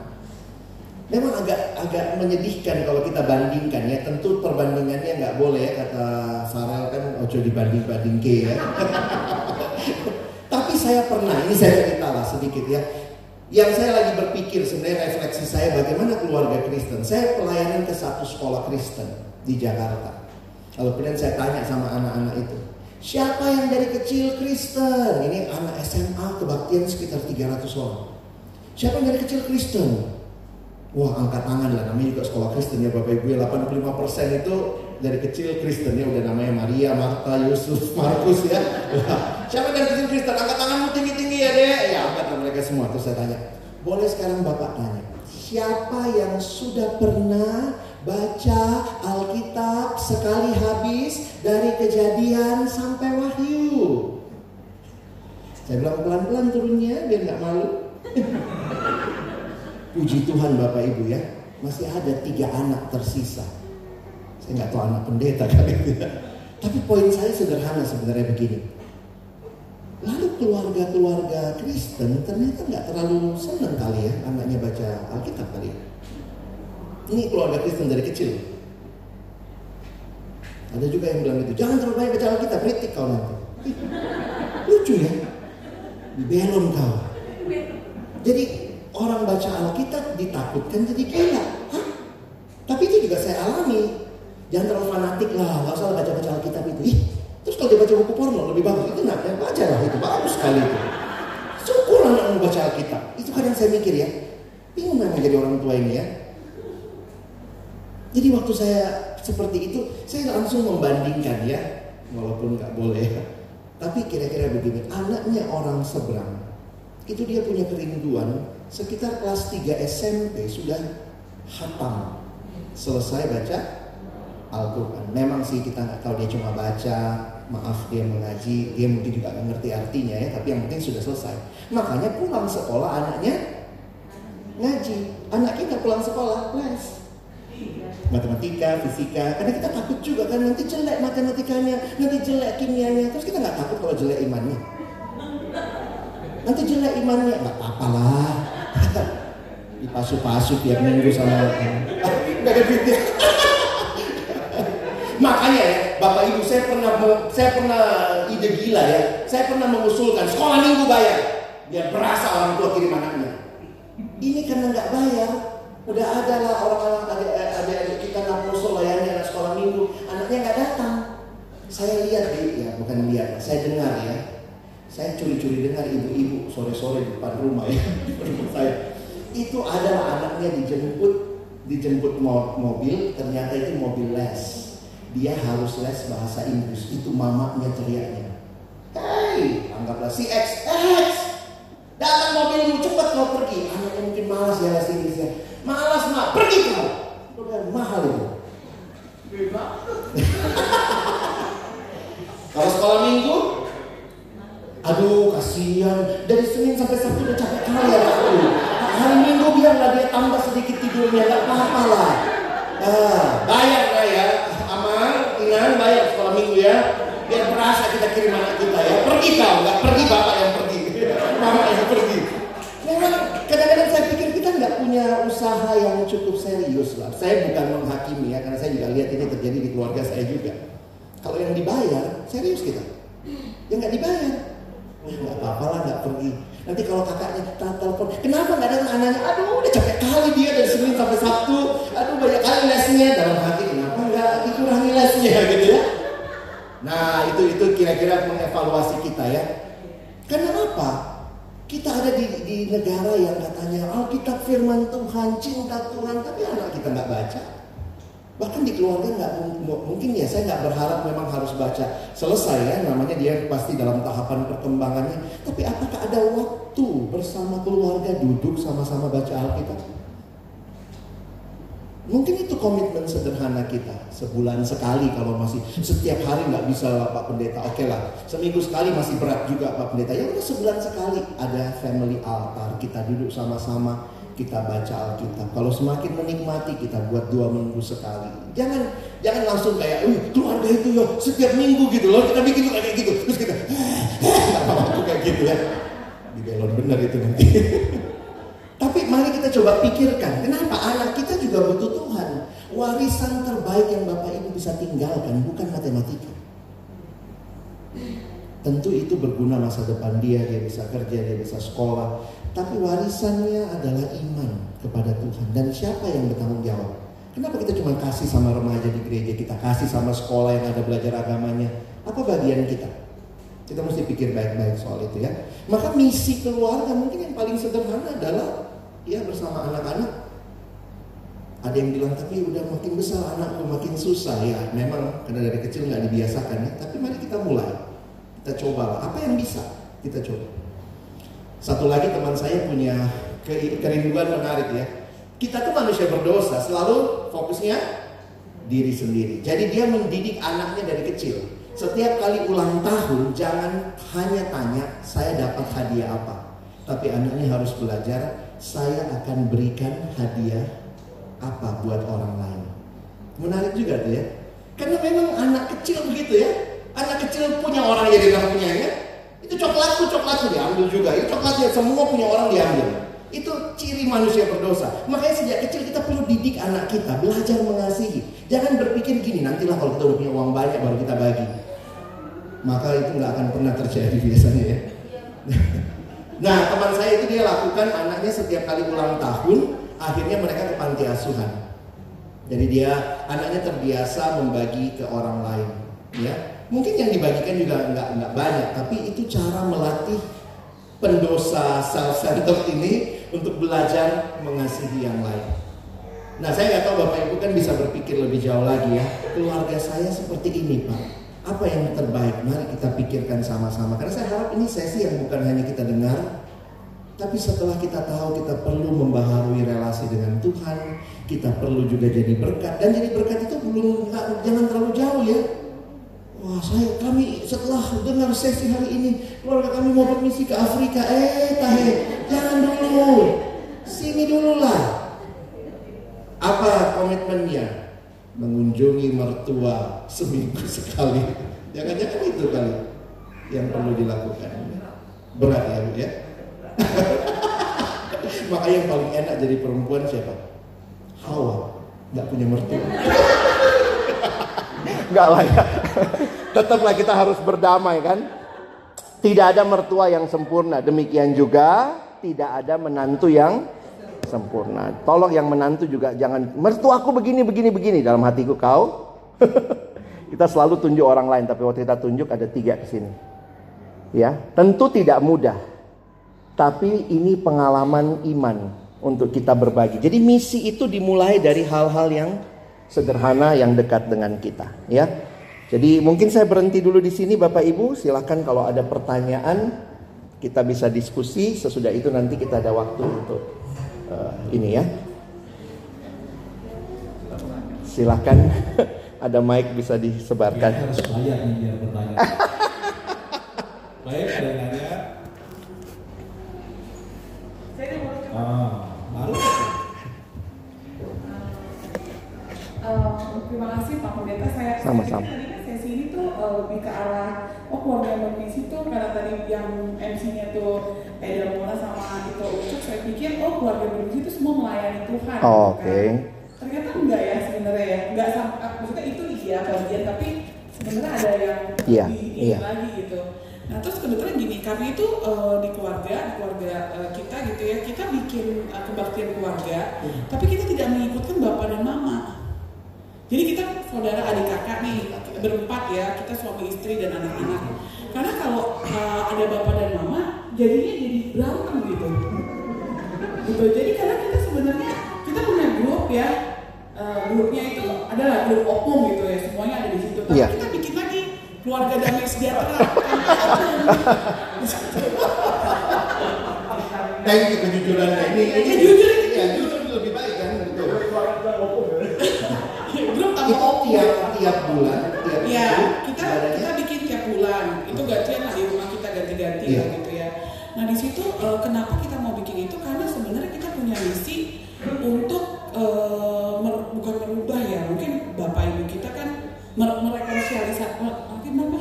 Speaker 1: Memang agak agak menyedihkan kalau kita bandingkan ya. Tentu perbandingannya nggak boleh ya kata Farel kan ojo dibanding banding ke ya. Tapi saya pernah ini saya cerita lah sedikit ya. Yang saya lagi berpikir sebenarnya refleksi saya bagaimana keluarga Kristen. Saya pelayanan ke satu sekolah Kristen di Jakarta. Kalau kemudian saya tanya sama anak-anak itu, siapa yang dari kecil Kristen? Ini anak SMA kebaktian sekitar 300 orang. Siapa yang dari kecil Kristen? Wah angkat tangan lah, namanya juga sekolah Kristen ya Bapak Ibu 85% itu dari kecil Kristen ya Udah namanya Maria, Marta, Yusuf, Markus ya Siapa dari kecil Kristen? Angkat tanganmu tinggi-tinggi ya deh Ya angkat mereka semua Terus saya tanya Boleh sekarang Bapak tanya Siapa yang sudah pernah baca Alkitab sekali habis Dari kejadian sampai wahyu Saya bilang pelan-pelan turunnya biar nggak malu Puji Tuhan Bapak Ibu ya, masih ada tiga anak tersisa. Saya nggak tahu anak pendeta kali itu. Tapi poin saya sederhana sebenarnya begini. Lalu keluarga-keluarga Kristen ternyata nggak terlalu senang kali ya anaknya baca Alkitab kali ya. Ini keluarga Kristen dari kecil. Ada juga yang bilang gitu, jangan terlalu banyak baca Alkitab, kritik kau nanti. Lucu ya, belon kau. Jadi orang baca Alkitab ditakutkan jadi gila. Tapi itu juga saya alami. Jangan terlalu fanatik lah, nggak usah baca-baca Alkitab itu. Ih, kalau dia baca buku porno lebih bagus. Itu nggak ya baca lah itu, bagus sekali itu. Syukur anak mau baca Alkitab. Itu kadang saya mikir ya, bingung memang jadi orang tua ini ya. Jadi waktu saya seperti itu, saya langsung membandingkan ya, walaupun nggak boleh. Tapi kira-kira begini, anaknya orang seberang, itu dia punya kerinduan sekitar kelas 3 SMP sudah hatam selesai baca Al-Quran. Memang sih kita nggak tahu dia cuma baca, maaf dia mengaji, dia mungkin juga nggak ngerti artinya ya, tapi yang penting sudah selesai. Makanya pulang sekolah anaknya ngaji. Anak kita pulang sekolah les. Matematika, fisika, karena kita takut juga kan nanti jelek matematikanya, nanti jelek kimianya, terus kita nggak takut kalau jelek imannya. Nanti jelek imannya, nggak apa-apa lah. Dipasu-pasu tiap minggu sama nggak ada duitnya. Makanya ya, Bapak Ibu saya pernah saya pernah ide gila ya. Saya pernah mengusulkan sekolah minggu bayar biar berasa orang tua kirim anaknya. Ini karena nggak bayar, udah ada lah orang-orang adik-adik kita nggak musuh layani anak sekolah minggu, anaknya nggak datang. Saya lihat ya bukan lihat, saya dengar ya. Saya curi-curi dengar ibu-ibu sore-sore di depan rumah ya, rumah saya. Itu adalah anaknya dijemput dijemput mobil, ternyata itu mobil les dia harus les bahasa Inggris. Itu mamanya teriaknya. Hei, anggaplah si X, X, datang mobilmu cepat kau pergi. Anaknya mungkin malas ya les Inggrisnya. Malas mak, pergi kau. Udah mahal itu. Kalau sekolah minggu, aduh kasihan. Dari Senin sampai Sabtu udah capek kali ya aku. Hari Minggu biarlah dia tambah sedikit tidurnya, gak apa-apa lah. Ah, bayar lah ya Inang bayar sekolah minggu ya. Biar merasa kita kirim anak kita ya. Pergi kau nggak pergi bapak yang pergi. Mama yang pergi. Memang kadang-kadang saya pikir kita nggak punya usaha yang cukup serius lah saya bukan menghakimi ya karena saya juga lihat ini terjadi di keluarga saya juga. Kalau yang dibayar serius kita. Yang nggak dibayar nggak apa-apa lah nggak pergi. Nanti kalau kakaknya telepon, kenapa nggak datang anaknya? Aduh, udah capek kali dia dari Senin sampai Sabtu. Aduh, banyak kali lesnya. Dalam hati. Dikurangi lesnya gitu ya? Nah, itu itu kira-kira mengevaluasi kita ya. Karena apa? Kita ada di, di negara yang katanya Alkitab firman Tuhan, cinta Tuhan, tapi anak kita nggak baca. Bahkan di keluarga nggak mungkin ya saya nggak berharap memang harus baca selesai ya namanya dia pasti dalam tahapan perkembangannya. Tapi apakah ada waktu bersama keluarga duduk sama-sama baca Alkitab? Mungkin itu komitmen sederhana kita sebulan sekali kalau masih setiap hari nggak bisa lah Pak Pendeta. Oke lah seminggu sekali masih berat juga Pak Pendeta. Ya udah sebulan sekali ada family altar kita duduk sama-sama kita baca Alkitab. Kalau semakin menikmati kita buat dua minggu sekali. Jangan jangan langsung kayak, uh keluarga itu yo setiap minggu gitu loh kita bikin kayak gitu. Terus kita, apa kayak gitu ya. Di belon benar itu nanti. Tapi mari kita coba pikirkan, kenapa anak kita juga butuh Tuhan. Warisan terbaik yang Bapak Ibu bisa tinggalkan bukan matematika. Tentu itu berguna masa depan dia, dia bisa kerja, dia bisa sekolah, tapi warisannya adalah iman kepada Tuhan. Dan siapa yang bertanggung jawab? Kenapa kita cuma kasih sama remaja di gereja kita, kasih sama sekolah yang ada belajar agamanya? Apa bagian kita? Kita mesti pikir baik-baik soal itu ya. Maka misi keluarga mungkin yang paling sederhana adalah ya bersama anak-anak. Ada yang bilang tapi udah makin besar anakku makin susah ya. Memang karena dari kecil nggak dibiasakan ya. Tapi mari kita mulai. Kita coba apa yang bisa kita coba. Satu lagi teman saya punya kerinduan menarik ya. Kita tuh manusia berdosa, selalu fokusnya diri sendiri. Jadi dia mendidik anaknya dari kecil. Setiap kali ulang tahun jangan hanya tanya saya dapat hadiah apa. Tapi anaknya harus belajar saya akan berikan hadiah apa buat orang lain. Menarik juga tuh ya. Karena memang anak kecil begitu ya. Anak kecil punya orang yang tidak punya ya. Itu coklatku, coklatku diambil juga. Itu coklatnya semua punya orang diambil. Itu ciri manusia berdosa. Makanya sejak kecil kita perlu didik anak kita, belajar mengasihi. Jangan berpikir gini, nantilah kalau kita udah punya uang banyak baru kita bagi. Maka itu nggak akan pernah terjadi biasanya ya. Nah teman saya itu dia lakukan anaknya setiap kali ulang tahun, akhirnya mereka ke panti asuhan. Jadi dia anaknya terbiasa membagi ke orang lain, ya. Mungkin yang dibagikan juga nggak nggak banyak, tapi itu cara melatih pendosa self-centered ini untuk belajar mengasihi yang lain. Nah saya nggak tahu Bapak Ibu kan bisa berpikir lebih jauh lagi ya. Keluarga saya seperti ini Pak. Apa yang terbaik? Mari kita pikirkan sama-sama. Karena saya harap ini sesi yang bukan hanya kita dengar, tapi setelah kita tahu kita perlu membaharui relasi dengan Tuhan, kita perlu juga jadi berkat. Dan jadi berkat itu belum jangan terlalu jauh ya. Wah saya kami setelah dengar sesi hari ini keluarga kami mau bermisi ke Afrika. Eh tahe jangan dulu, sini dulu lah. Apa komitmennya? Mengunjungi mertua seminggu sekali. Jangan-jangan itu kali yang perlu dilakukan. Berat ya bu ya. Maka yang paling enak jadi perempuan siapa? Hawa, nggak punya mertua. Enggak lah ya. Tetaplah kita harus berdamai kan. Tidak ada mertua yang sempurna. Demikian juga tidak ada menantu yang sempurna. Tolong yang menantu juga jangan mertuaku begini begini begini dalam hatiku kau. kita selalu tunjuk orang lain tapi waktu kita tunjuk ada tiga ke sini. Ya, tentu tidak mudah. Tapi ini pengalaman iman untuk kita berbagi. Jadi misi itu dimulai dari hal-hal yang sederhana yang dekat dengan kita, ya. Jadi mungkin saya berhenti dulu di sini Bapak Ibu, silahkan kalau ada pertanyaan kita bisa diskusi. Sesudah itu nanti kita ada waktu untuk uh, ini ya. Silahkan ada mic bisa disebarkan.
Speaker 2: Ya, harus banyak nih biar bertanya. Baik, ada yang nanya? Ah, baru.
Speaker 3: Uh, terima kasih Pak Pendeta. Saya
Speaker 1: Sama-sama.
Speaker 3: tadi kan sesi ini tuh uh, lebih ke arah oh keluarga yang bermisi tuh karena tadi yang MC-nya tuh Eda Mona sama itu Ucuk, saya pikir oh keluarga bermisi itu semua melayani Tuhan.
Speaker 1: Oh,
Speaker 3: gitu
Speaker 1: oke.
Speaker 3: kan. Ternyata enggak ya sebenarnya ya. Enggak sama ah, maksudnya itu iya bagian tapi sebenarnya ada yang
Speaker 1: Iya,
Speaker 3: di,
Speaker 1: iya.
Speaker 3: lagi gitu. Nah terus kebetulan gini karena itu eh, di keluarga di keluarga eh, kita gitu ya kita bikin eh, kebaktian keluarga tapi kita tidak mengikutkan bapak dan mama. Jadi kita saudara adik kakak nih berempat ya kita suami istri dan anak-anak. Karena kalau eh, ada bapak dan mama jadinya jadi berantem gitu. Gitu. Jadi karena kita sebenarnya kita punya grup ya eh, grupnya itu adalah grup opung gitu ya semuanya ada di situ. Tapi
Speaker 1: Iya.
Speaker 3: kita bikin lagi keluarga damai sejahtera.
Speaker 1: Thank you kejujurannya ini.
Speaker 3: Ya, jujur ini.
Speaker 1: ya, jujur itu lebih baik kan betul.
Speaker 3: grup tanpa
Speaker 1: Itu tiap tiap bulan, tiap
Speaker 3: Ya, kita
Speaker 1: ibadahnya.
Speaker 3: kita bikin tiap bulan. Itu gantian lah di rumah kita ganti-ganti lah gitu ya. Nah di situ eh, kenapa kita mau bikin itu? Karena sebenarnya kita punya misi untuk eh, mer- bukan merubah ya. Mungkin bapak ibu kita kan mer- merekonsiliasi, mungkin apa?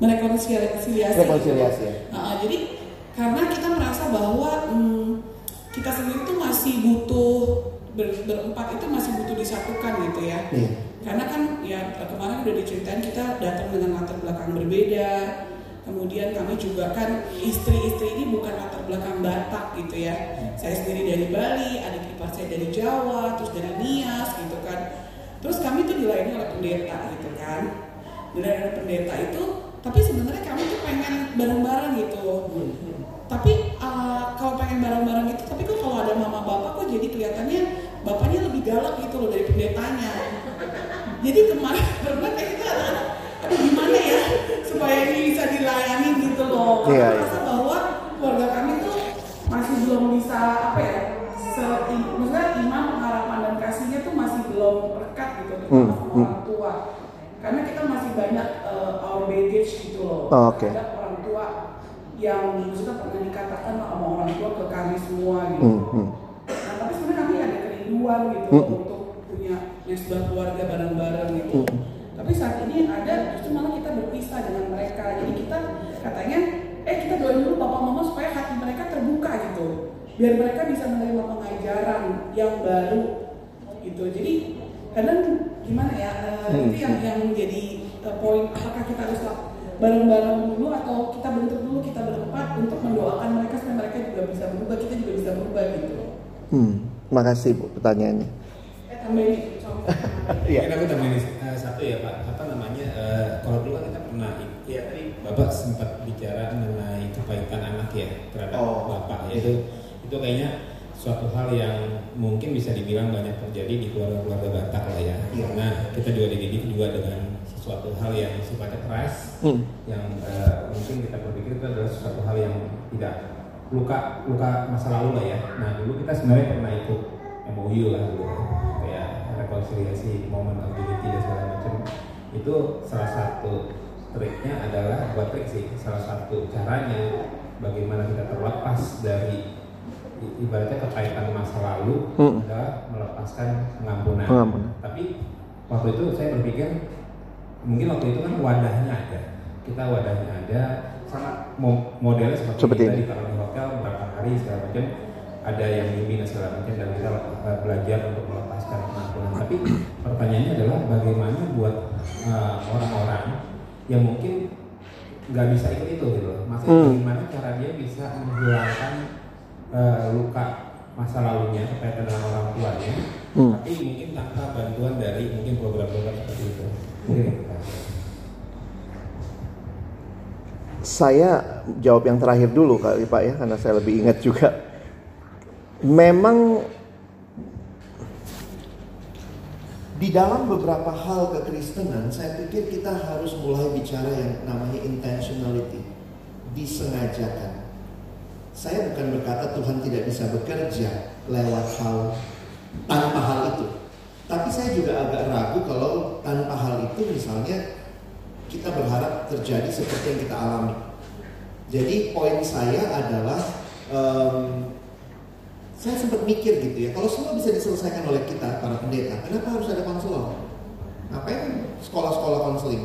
Speaker 3: Merekonsiliasi.
Speaker 1: Rekonsiliasi, ya.
Speaker 3: Nah, jadi karena kita merasa bahwa hmm, kita sendiri tuh masih butuh ber- berempat itu masih butuh disatukan gitu ya.
Speaker 1: Iya.
Speaker 3: Karena kan ya kemarin udah diceritain kita datang dengan latar belakang berbeda. Kemudian kami juga kan istri-istri ini bukan latar belakang Batak gitu ya. Saya sendiri dari Bali, adik ipar saya dari Jawa, terus dari Nias gitu kan. Terus kami tuh dilayani oleh pendeta gitu kan. Dilayani oleh pendeta itu, tapi sebenarnya kami tuh pengen bareng-bareng gitu. Tapi uh, kalau pengen bareng-bareng gitu, tapi kok kalau ada mama bapak kok jadi kelihatannya bapaknya lebih galak gitu loh dari pendetanya. Jadi kemarin pernah kayak kita anak-anak, aduh gimana ya supaya ini bisa dilayani gitu loh. Karena
Speaker 1: iya.
Speaker 3: merasa bahwa keluarga kami tuh masih belum bisa apa ya, se maksudnya iman, pengharapan dan kasihnya tuh masih belum rekat gitu
Speaker 1: Hmm,
Speaker 3: terutama sama orang tua. Karena kita masih banyak uh, our baggage gitu loh.
Speaker 1: Oh, oke.
Speaker 3: Ada orang tua yang maksudnya pernah dikatakan sama orang tua ke kami semua gitu.
Speaker 1: Hmm, hmm.
Speaker 3: Nah, tapi sebenarnya kami ada kerinduan gitu
Speaker 1: Hmm.
Speaker 3: untuk punya sebuah keluarga bareng-bareng gitu.
Speaker 1: Hmm.
Speaker 3: Tapi saat ini yang ada justru malah kita berpisah dengan mereka. Jadi kita katanya, eh kita doain dulu papa mama supaya hati mereka terbuka gitu. Biar mereka bisa menerima pengajaran yang baru gitu. Jadi kadang gimana ya,
Speaker 1: Hmm.
Speaker 3: itu yang yang menjadi eh, poin apakah kita harus bareng-bareng dulu atau kita bentuk dulu kita berempat untuk mendoakan mereka supaya mereka juga bisa berubah, kita juga bisa berubah gitu.
Speaker 1: Hmm. Makasih Bu pertanyaannya.
Speaker 3: Eh tambahin.
Speaker 1: Iya.
Speaker 4: Mungkin aku tambahin eh, satu ya Pak, apa namanya? eh, kalau dulu kan kita pernah, ya tadi Bapak sempat bicara mengenai kebaikan anak ya terhadap
Speaker 1: Oh.
Speaker 4: Bapak ya itu itu kayaknya suatu hal yang mungkin bisa dibilang banyak terjadi di keluarga-keluarga Batak lah ya.
Speaker 1: Iya.
Speaker 4: Karena kita juga dididik juga dengan sesuatu hal yang sifatnya keras,
Speaker 1: Hmm.
Speaker 4: yang eh, mungkin kita berpikir itu adalah sesuatu hal yang tidak luka luka masa lalu lah ya. Nah dulu kita sebenarnya pernah ikut MOU lah dulu kayak rekonsiliasi momen LGBT dan segala macam itu salah satu triknya adalah buat trik sih salah satu caranya bagaimana kita terlepas dari ibaratnya kekaitan masa lalu
Speaker 1: Hmm.
Speaker 4: adalah melepaskan pengampunan.
Speaker 1: Pengampunan.
Speaker 4: Tapi waktu itu saya berpikir mungkin waktu itu kan wadahnya ada kita wadahnya ada sangat mo- modelnya seperti,
Speaker 1: Seperti
Speaker 4: kita
Speaker 1: ini.
Speaker 4: di kalau di hotel berapa hari segala macam ada yang dan segala macam dan kita uh, belajar untuk pengampunan tapi pertanyaannya adalah bagaimana buat uh, orang-orang yang mungkin nggak bisa ikut itu gitu loh maksudnya
Speaker 1: Hmm.
Speaker 4: bagaimana cara dia bisa menghilangkan uh, luka masa lalunya kaitan dengan orang tuanya
Speaker 1: Hmm.
Speaker 4: tapi mungkin tanpa bantuan dari mungkin program-program seperti itu mungkin Pak.
Speaker 1: Saya jawab yang terakhir dulu kali Pak ya karena saya lebih ingat juga. Memang di dalam beberapa hal kekristenan saya pikir kita harus mulai bicara yang namanya intentionality, disengajakan. Saya bukan berkata Tuhan tidak bisa bekerja lewat hal tanpa hal itu. Tapi saya juga agak ragu kalau tanpa hal itu misalnya kita berharap terjadi seperti yang kita alami. Jadi poin saya adalah em, saya sempat mikir gitu ya, kalau semua bisa diselesaikan oleh kita para pendeta, kenapa harus ada konselor? Ngapain sekolah-sekolah konseling?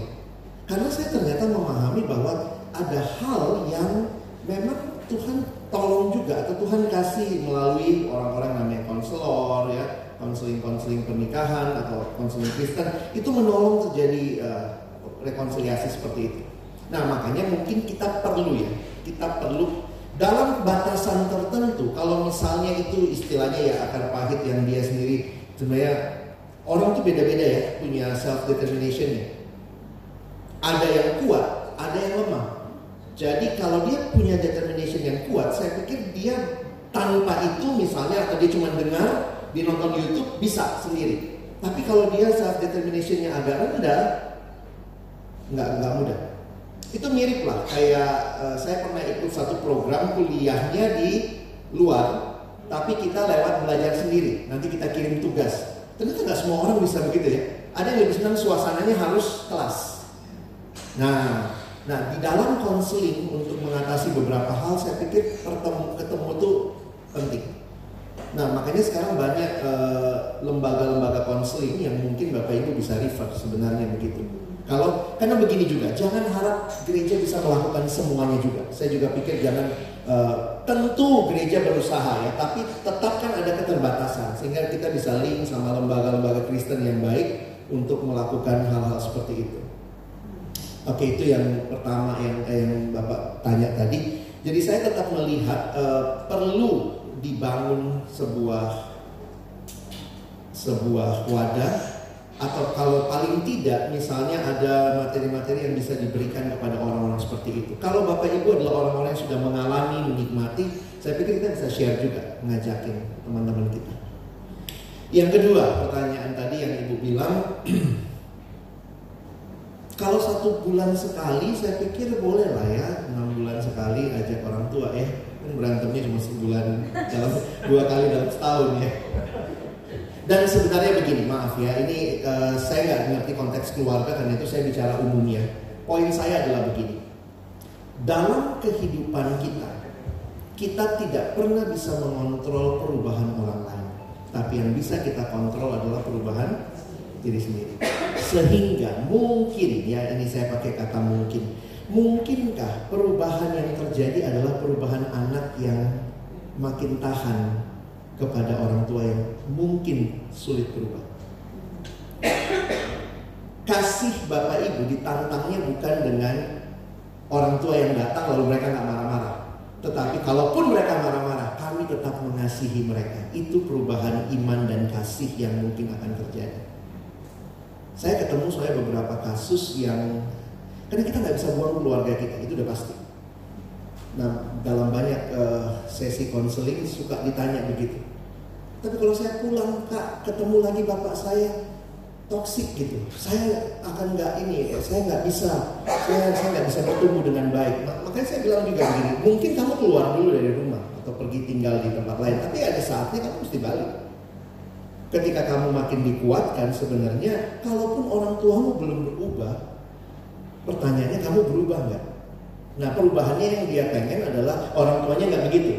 Speaker 1: Karena saya ternyata memahami bahwa ada hal yang memang Tuhan tolong juga atau Tuhan kasih melalui orang-orang namanya konselor ya, konseling-konseling pernikahan atau konseling Kristen itu menolong terjadi eh, rekonsiliasi seperti itu. Nah makanya mungkin kita perlu ya, kita perlu dalam batasan tertentu. Kalau misalnya itu istilahnya ya akar pahit yang dia sendiri sebenarnya orang tuh beda-beda ya punya self determination ya. Ada yang kuat, ada yang lemah. Jadi kalau dia punya determination yang kuat, saya pikir dia tanpa itu misalnya atau dia cuma dengar, dia nonton YouTube bisa sendiri. Tapi kalau dia self determinationnya agak rendah, nggak nggak mudah. Itu mirip lah kayak eh, saya pernah ikut satu program kuliahnya di luar, tapi kita lewat belajar sendiri. Nanti kita kirim tugas. Ternyata nggak semua orang bisa begitu ya. Ada yang lebih senang suasananya harus kelas. Nah, nah di dalam konseling untuk mengatasi beberapa hal, saya pikir pertemu ketemu itu penting. Nah, makanya sekarang banyak eh, lembaga-lembaga konseling yang mungkin Bapak Ibu bisa refer sebenarnya begitu. Kalau karena begini juga, jangan harap gereja bisa melakukan semuanya juga. Saya juga pikir jangan eh, tentu gereja berusaha ya, tapi tetap kan ada keterbatasan sehingga kita bisa link sama lembaga-lembaga Kristen yang baik untuk melakukan hal-hal seperti itu. Oke, itu yang pertama yang eh, yang Bapak tanya tadi. Jadi saya tetap melihat eh, perlu dibangun sebuah sebuah wadah atau kalau paling tidak misalnya ada materi-materi yang bisa diberikan kepada orang-orang seperti itu. Kalau Bapak Ibu adalah orang-orang yang sudah mengalami, menikmati, saya pikir kita bisa share juga, ngajakin teman-teman kita. Yang kedua, pertanyaan tadi yang Ibu bilang, kalau satu bulan sekali, saya pikir boleh lah ya, enam bulan sekali ajak orang tua ya. Kan berantemnya cuma sebulan dalam dua kali dalam setahun ya. Dan sebenarnya begini, maaf ya, ini eh, saya nggak mengerti konteks keluarga karena itu saya bicara umumnya. Poin saya adalah begini, dalam kehidupan kita, kita tidak pernah bisa mengontrol perubahan orang lain. Tapi yang bisa kita kontrol adalah perubahan diri sendiri. Sehingga mungkin, ya ini saya pakai kata mungkin. Mungkinkah perubahan yang terjadi adalah perubahan anak yang makin tahan kepada orang tua yang mungkin sulit berubah? Kasih Bapak Ibu ditantangnya bukan dengan orang tua yang datang lalu mereka nggak marah-marah. Tetapi kalaupun mereka marah-marah, kami tetap mengasihi mereka. Itu perubahan iman dan kasih yang mungkin akan terjadi. Saya ketemu saya beberapa kasus yang karena kita nggak bisa buang keluarga kita, itu udah pasti. Nah, dalam banyak uh, sesi konseling suka ditanya begitu. Tapi kalau saya pulang, Kak, ketemu lagi bapak saya, toksik gitu. Saya akan nggak ini, saya nggak bisa, saya saya nggak bisa bertumbuh dengan baik. Makanya saya bilang juga gini, mungkin kamu keluar dulu dari rumah atau pergi tinggal di tempat lain, tapi ada saatnya kamu mesti balik. Ketika kamu makin dikuatkan sebenarnya, kalaupun orang tuamu belum berubah, pertanyaannya kamu berubah nggak? Nah perubahannya yang dia pengen adalah orang tuanya nggak begitu.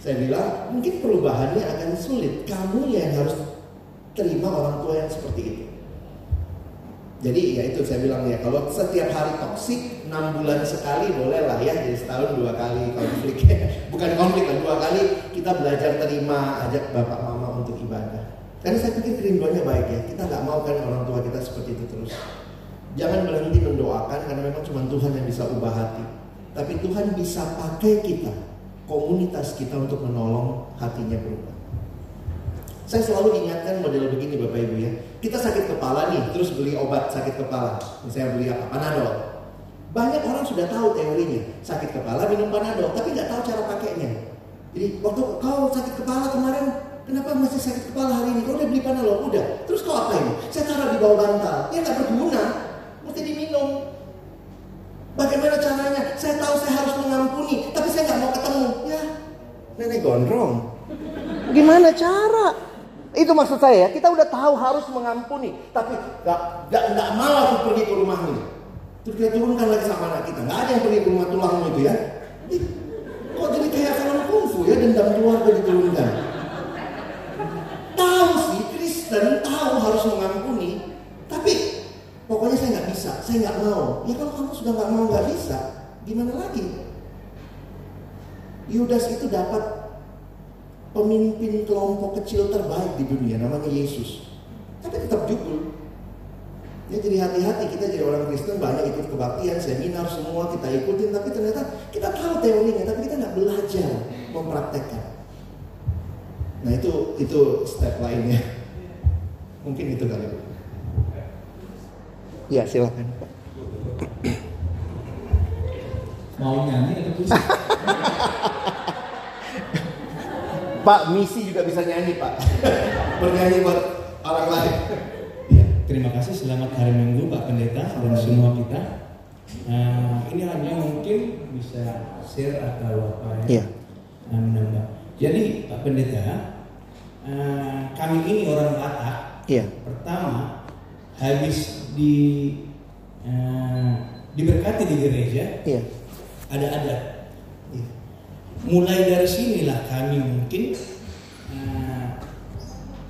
Speaker 1: Saya bilang mungkin perubahannya akan sulit. Kamu yang harus terima orang tua yang seperti itu. Jadi ya itu saya bilang ya kalau setiap hari toksik enam bulan sekali boleh lah ya jadi setahun dua kali konflik. Bukan konflik lah dua kali kita belajar terima ajak bapak mama untuk ibadah. Karena saya pikir kerinduannya baik ya kita nggak mau kan orang tua kita seperti itu terus. Jangan berhenti mendoakan karena memang cuma Tuhan yang bisa ubah hati. Tapi Tuhan bisa pakai kita komunitas kita untuk menolong hatinya berubah saya selalu ingatkan model begini Bapak Ibu ya. Kita sakit kepala nih, terus beli obat sakit kepala. Misalnya beli apa? Panadol. Banyak orang sudah tahu teorinya. Sakit kepala minum panadol, tapi nggak tahu cara pakainya. Jadi waktu kau sakit kepala kemarin, kenapa masih sakit kepala hari ini? Kau udah beli panadol? Udah. Terus kau apain? Saya taruh di bawah bantal. Ya nggak berguna. Mesti diminum. Bagaimana caranya? Saya tahu saya harus mengampuni, tapi saya nggak mau ketemu. Ya, nenek gondrong. Gimana cara? Itu maksud saya ya, kita udah tahu harus mengampuni, tapi gak, gak, gak mau aku pergi ke rumahmu. Terus kita turunkan lagi sama anak kita, gak ada yang pergi ke rumah tulangmu itu ya. Kok jadi kayak film kungfu ya, dendam keluarga diturunkan. Tahu sih, Kristen tahu harus mengampuni, pokoknya saya nggak bisa, saya nggak mau. Ya kalau kamu sudah nggak mau nggak bisa, gimana lagi? Yudas itu dapat pemimpin kelompok kecil terbaik di dunia namanya Yesus. Tapi tetap jubul. Ya jadi hati-hati kita jadi orang Kristen banyak ikut kebaktian, seminar semua kita ikutin, tapi ternyata kita tahu teorinya, tapi kita nggak belajar mempraktekkan. Nah itu itu step lainnya. Mungkin itu kali. Ya silakan.
Speaker 2: Mau nyanyi atau?
Speaker 1: Pak, misi juga bisa nyanyi Pak. Bernyanyi buat orang lain.
Speaker 5: Ya, terima kasih. Selamat hari Minggu Pak Pendeta dan semua kita. Uh, ini hanya mungkin bisa share atau apa ya.
Speaker 1: Iya.
Speaker 5: Nah, menambah. Jadi Pak Pendeta, uh, kami ini orang Batak.
Speaker 1: Iya.
Speaker 5: Pertama, habis di uh, diberkati di gereja,
Speaker 1: Iya.
Speaker 5: ada adat. Mulai dari sinilah kami mungkin uh,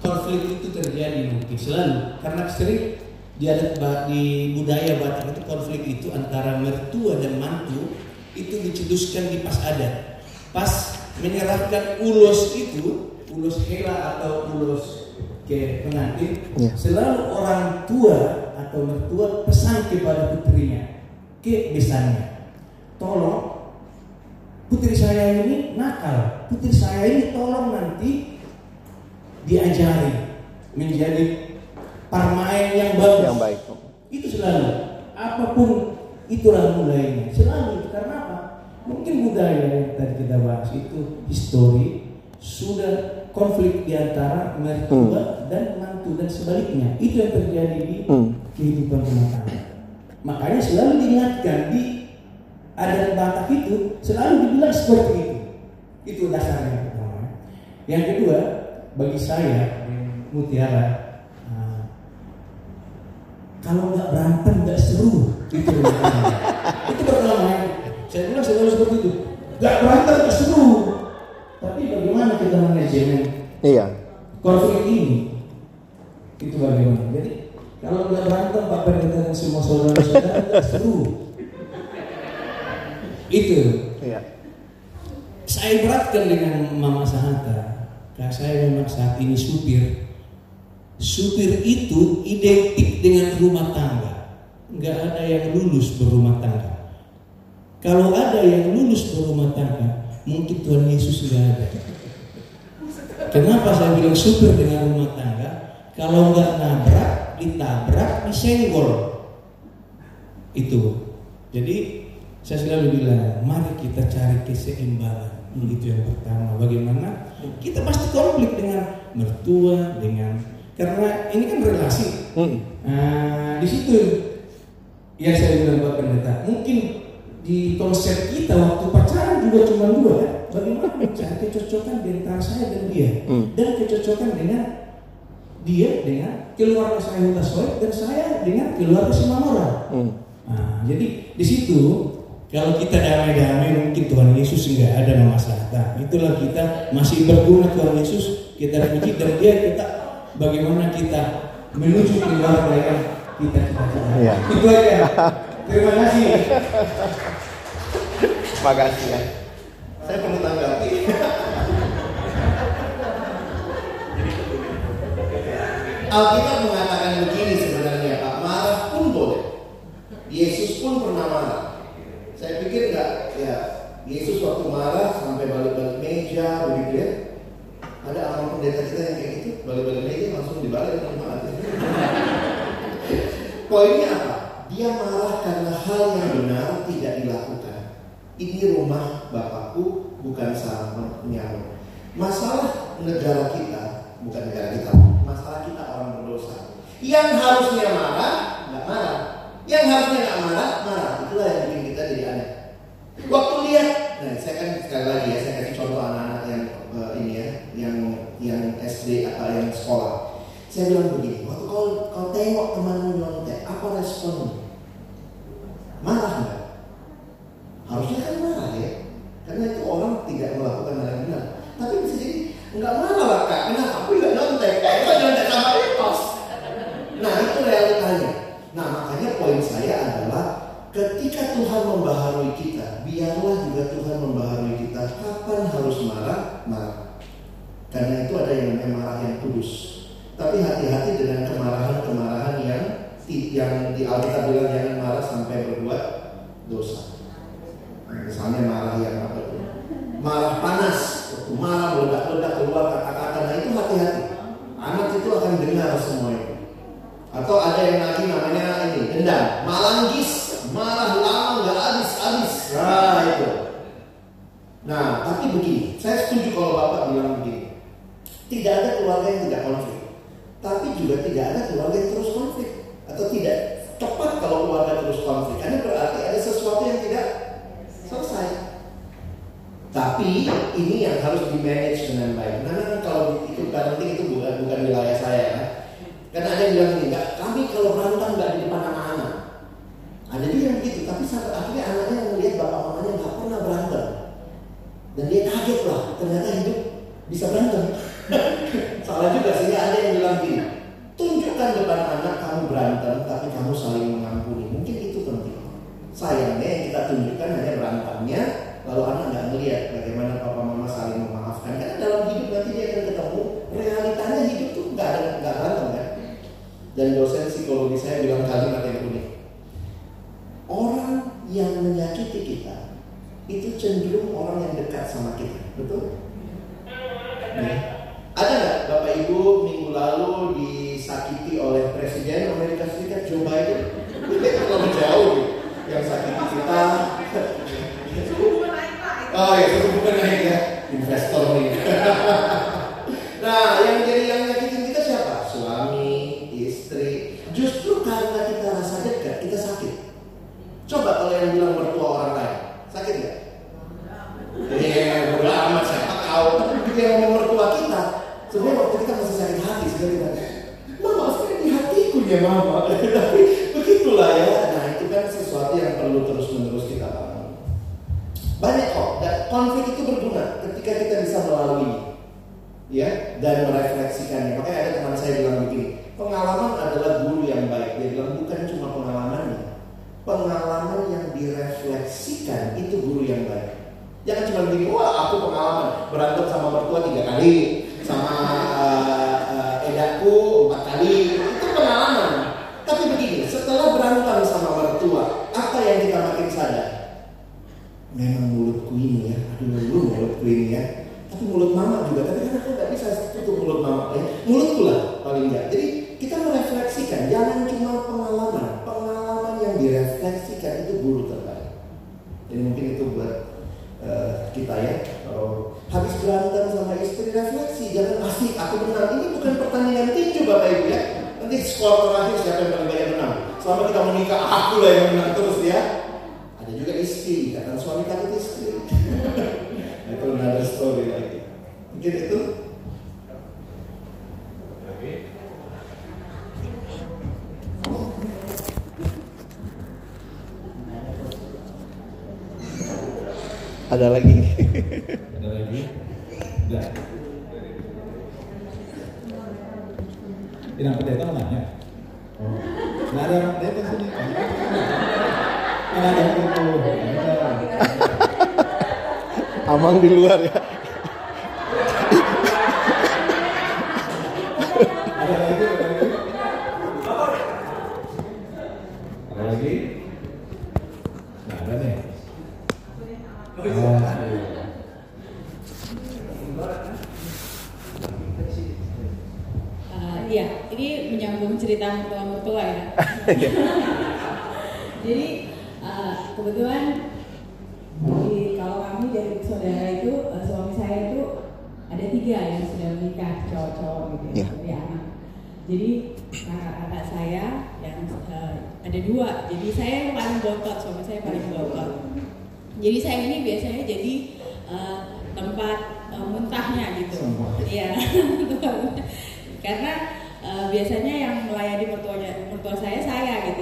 Speaker 5: konflik itu terjadi mungkin selalu. Karena sering di adat di budaya Batak itu konflik itu antara mertua dan mantu itu dicetuskan di pas adat. Pas menyerahkan ulos itu ulos hela atau ulos ke pengantin
Speaker 1: yeah.
Speaker 5: selalu orang tua atau mertua pesan kepada putrinya ke besannya tolong putri saya ini nakal, putri saya ini tolong nanti diajari menjadi permain yang bagus.
Speaker 1: Yang baik.
Speaker 5: Itu selalu. Apa pun itulah mulainya. Selalu. Karena apa? Mungkin budaya yang tadi kita bahas itu histori sudah konflik di antara mertua hmm. dan mantu dan sebaliknya. Itu yang terjadi di hmm. kehidupan rumah tangga. Makanya selalu diingatkan di adat Batak itu selalu dibilang seperti itu. Itu dasarnya yang pertama. Yang kedua, bagi saya Mutiara, uh, kalau nggak berantem nggak seru itu itu pertama. Saya bilang selalu seperti itu. Gak berantem seru. Tapi bagaimana kita manajemen
Speaker 1: Iya.
Speaker 5: konflik ini? Itu bagaimana? Jadi kalau nggak berantem Pak Pendeta dan semua saudara-saudara seru. Itu.
Speaker 1: Iya.
Speaker 5: Saya beratkan dengan Mama Sahata. Karena saya memang saat ini supir. Supir itu identik dengan rumah tangga. Nggak ada yang lulus berumah tangga. Kalau ada yang lulus berumah tangga, mungkin Tuhan Yesus nggak ada. Kenapa saya bilang supir dengan rumah tangga? Kalau nggak nabrak, ditabrak, disenggol. Itu. Jadi saya selalu bilang, mari kita cari keseimbangan. Itu yang pertama. Bagaimana kita pasti konflik dengan mertua, dengan karena ini kan relasi.
Speaker 1: Mm.
Speaker 5: Nah, di situ yang saya bilang Pak Pendeta, mungkin di konsep kita waktu pacaran juga cuma dua kan? Bagaimana mencari kecocokan di antara saya dan dia
Speaker 1: Hmm.
Speaker 5: dan kecocokan dengan dia dengan keluarga saya Huta Soek dan saya dengan keluarga Simamora.
Speaker 1: Mm.
Speaker 5: Nah, jadi di situ kalau kita damai-damai mungkin Tuhan Yesus nggak ada memaslahatan. Itulah kita masih berguna Tuhan Yesus kita puji dan dia kita bagaimana kita menuju keluarga yang kita cita-citakan.
Speaker 1: Iya.
Speaker 5: Itu aja. Terima kasih.
Speaker 1: Makasih ya. Saya perlu tanggapi. Alkitab mengatakan begini sebenarnya Pak, marah pun boleh. Yesus pun pernah marah. Saya pikir enggak, ya Yesus waktu marah sampai balik-balik meja begitu ya. Ada amal pendeta kita yang kayak gitu, balik-balik meja langsung dibalik jemaat. Poinnya apa? Dia marah karena hal yang benar tidak dilakukan. Ini rumah Bapakku bukan sarangnya. Masalah negara kita bukan negara kita, masalah kita orang berdosa. Yang harusnya marah nggak marah, yang harusnya nggak marah marah. Itulah yang bikin kita jadi aneh. Waktu lihat, nah saya kan sekali lagi ya saya kasih contoh anak-anak yang eh, ini ya, yang yang SD atau yang sekolah. Saya bilang begini, waktu kau kau tengok temanmu nyontek, apa responmu? Marah nggak? Harusnya kan marah ya, karena itu orang tidak melakukan hal yang benar. Tapi bisa jadi nggak marah lah kak, kenapa? Aku nggak nyontek, aku nyontek sama etos. Nah itu realitanya. Nah makanya poin saya adalah ketika Tuhan membaharui kita, biarlah juga Tuhan membaharui kita. Kapan harus marah? Marah. Karena itu ada yang namanya marah yang kudus. Tapi hati-hati dengan kemarahan-kemarahan yang yang di Alkitab bilang jangan marah sampai berbuat dosa. Misalnya marah yang apa? Marah panas, marah meledak-ledak keluar kata-kata. Nah itu hati-hati. Anak itu akan dengar semua itu. Atau ada yang lagi namanya ini dendam, malanggis, marah lama nggak habis-habis. Nah itu. Nah tapi begini, saya setuju kalau bapak bilang begini. Tidak ada keluarga yang tidak konflik, tapi juga tidak ada keluarga yang terus konflik atau tidak cepat kalau keluarga terus konflik. Karena berarti ada sesuatu yang tidak selesai. Tapi ini yang harus di manage dengan baik. Karena kalau itu parenting itu bukan bukan wilayah saya ya. Karena ada yang bilang enggak, kami kalau berantem nggak di depan anak-anak. Ada juga yang begitu, tapi sampai akhirnya anaknya melihat bapak mamanya nggak pernah berantem. Dan dia kaget lah, ternyata hidup bisa berantem. Salah juga sehingga ada yang bilang gini, tunjukkan depan anak kamu berantem, tapi kamu saling mengampuni. Mungkin itu penting. Sayangnya yang kita tunjukkan hanya berantemnya, lalu anak nggak melihat bagaimana papa mama saling memaafkan. Karena dalam hidup nanti dia akan ketemu realitanya hidup tuh nggak ada nggak berantem kan. Dan dosen psikologi saya bilang kalimat yang unik. Orang yang menyakiti kita itu cenderung orang yang dekat sama kita, betul? Nih, Ada nggak Bapak Ibu minggu lalu disakiti oleh Presiden Amerika Serikat Joe Biden?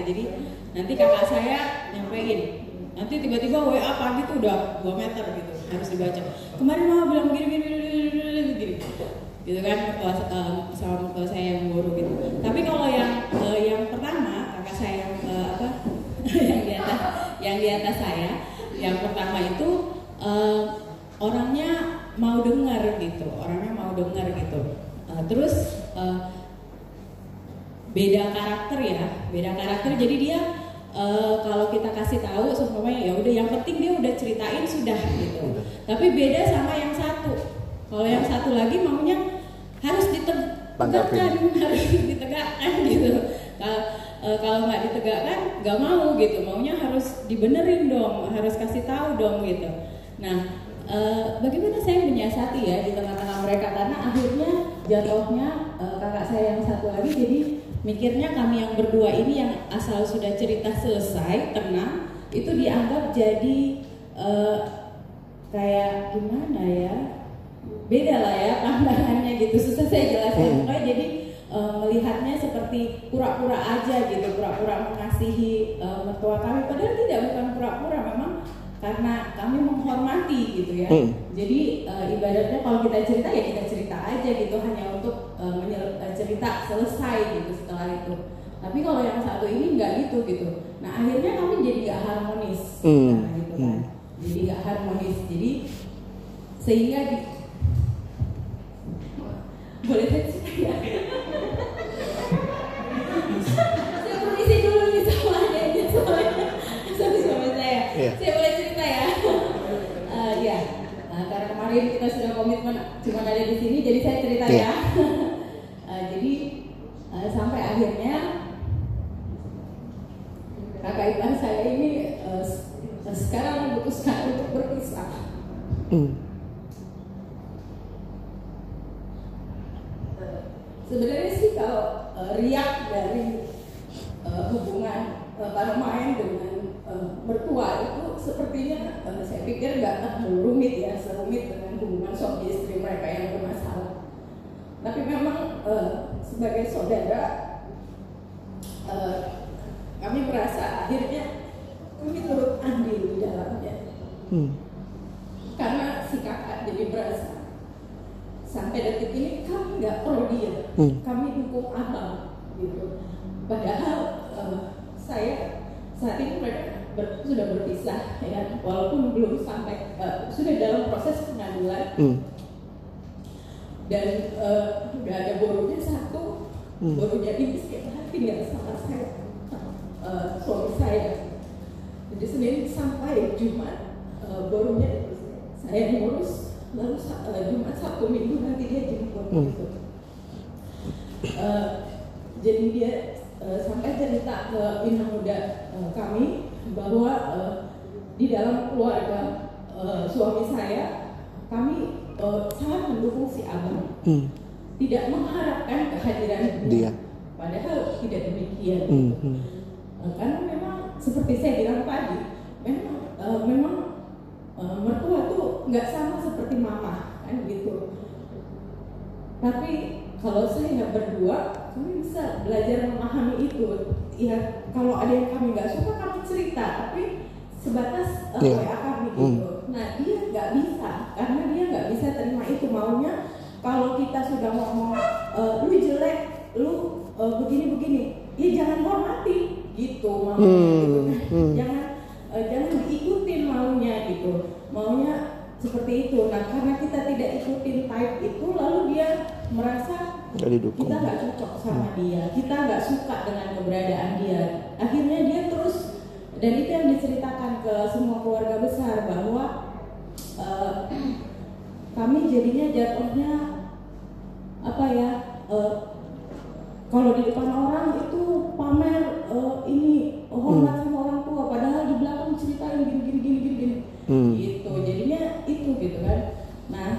Speaker 1: Jadi nanti
Speaker 6: kakak saya nyampein. Nanti tiba-tiba WA pagi tuh udah 2 meter gitu harus dibaca. Kemarin mama bilang begini begini, begini, begini. gitu kan mertua uh, sama mertua saya yang guru gitu. Tapi kalau yang uh, yang pertama kakak saya yang uh, apa yang di atas yang di atas saya yang pertama itu eh, orangnya mau dengar gitu orangnya mau dengar gitu Eh, terus eh, beda karakter ya beda karakter. Jadi dia eh, kalau kita kasih tahu seumpamanya ya udah yang penting dia udah ceritain sudah gitu. Tapi beda sama yang satu. Kalau yang satu lagi maunya harus ditegakkan harus ditegakkan gitu. Kalau eh, kalau nggak ditegakkan nggak mau gitu. Maunya harus dibenerin dong harus kasih tahu dong gitu. Nah eh, bagaimana saya menyiasati ya di tengah-tengah mereka? Karena akhirnya jatuhnya eh, kakak saya yang satu lagi jadi mikirnya kami yang berdua ini yang asal sudah cerita selesai tenang itu dianggap jadi eh, kayak gimana ya? Beda lah ya pandangannya gitu. Susah saya jelaskan
Speaker 1: Hmm.
Speaker 6: pokoknya jadi eh, melihatnya seperti pura-pura aja gitu. Pura-pura mengasihi eh, mertua kami. Padahal tidak bukan pura-pura. Memang karena kami menghormati gitu ya.
Speaker 1: Hmm.
Speaker 6: jadi eh, ibaratnya kalau kita cerita ya kita cerita aja gitu. Hanya untuk eh, cerita selesai gitu setelah itu tapi kalau yang satu ini nggak gitu gitu nah akhirnya kami jadi nggak harmonis
Speaker 1: Hmm.
Speaker 6: Nah, gitu kan
Speaker 1: Hmm.
Speaker 6: jadi nggak harmonis jadi sehingga di boleh saya cerita ya? saya permisi dulu nih sama adanya soalnya sama suami saya
Speaker 1: Iya.
Speaker 6: saya boleh cerita ya Eh, ya Nah, karena kemarin kita sudah komitmen cuma ada di sini jadi saya cerita
Speaker 1: Iya.
Speaker 6: ya eh, sampai akhirnya kakak ipar saya ini s- sekarang memutuskan untuk berpisah
Speaker 1: Hmm.
Speaker 6: Sebenarnya sih kalau uh, riak dari uh, hubungan uh, para main dengan uh, mertua itu sepertinya uh, saya pikir nggak terlalu rumit ya, serumit dengan hubungan suami istri mereka yang bermasalah. Tapi memang uh, sebagai saudara uh, kami merasa akhirnya kami turut andil di dalamnya
Speaker 1: Hmm.
Speaker 6: karena sampai detik ini kami nggak pro dia,
Speaker 1: Hmm.
Speaker 6: kami dukung abang gitu. Padahal eh, saya saat ini mereka ber- sudah berpisah ya, walaupun belum sampai eh, sudah dalam proses pengadilan
Speaker 1: Hmm.
Speaker 6: Dan udah ada borunya satu,
Speaker 1: Hmm.
Speaker 6: borunya ini setiap hari tinggal sama saya, eh, suami saya. Jadi Senin sampai Jumat eh, borunya saya ngurus, lalu eh, Jumat Sabtu Minggu nanti dia jemput
Speaker 1: Hmm.
Speaker 6: gitu. Eh, jadi dia eh, sampai cerita ke Bina Muda eh, kami bahwa eh, di dalam keluarga eh, suami saya kami eh, sangat mendukung si abang
Speaker 1: Hmm.
Speaker 6: tidak mengharapkan kehadiran
Speaker 1: Dia.
Speaker 6: padahal tidak demikian
Speaker 1: Hmm. Hmm.
Speaker 6: Eh, karena memang seperti saya bilang tadi memang eh, memang eh, mertua tuh nggak sama seperti mama kan gitu tapi kalau saya berdua kami bisa belajar memahami itu ya kalau ada yang kami nggak suka kami cerita tapi sebatas eh,
Speaker 1: Iya.
Speaker 6: WA kami
Speaker 1: Hmm.
Speaker 6: Nah dia nggak bisa karena dia nggak bisa terima itu. Maunya kalau kita sudah ngomong eh, lu jelek lu eh, begini begini ya jangan hormati. Gitu maunya.
Speaker 1: Hmm,
Speaker 6: gitu
Speaker 1: hmm.
Speaker 6: jangan eh, jangan diikutin maunya gitu. Maunya seperti itu. Nah karena kita tidak ikutin type itu lalu dia merasa kita nggak cocok sama dia kita nggak suka dengan keberadaan dia. Akhirnya dia terus dan itu yang diceritakan ke semua keluarga besar bahwa eh, kami jadinya jatuhnya apa ya eh, kalau di depan orang itu pamer eh, ini hormat sama orang tua padahal di belakang ceritain gini gini gini gini, gini.
Speaker 1: Hmm.
Speaker 6: gitu jadinya itu gitu kan nah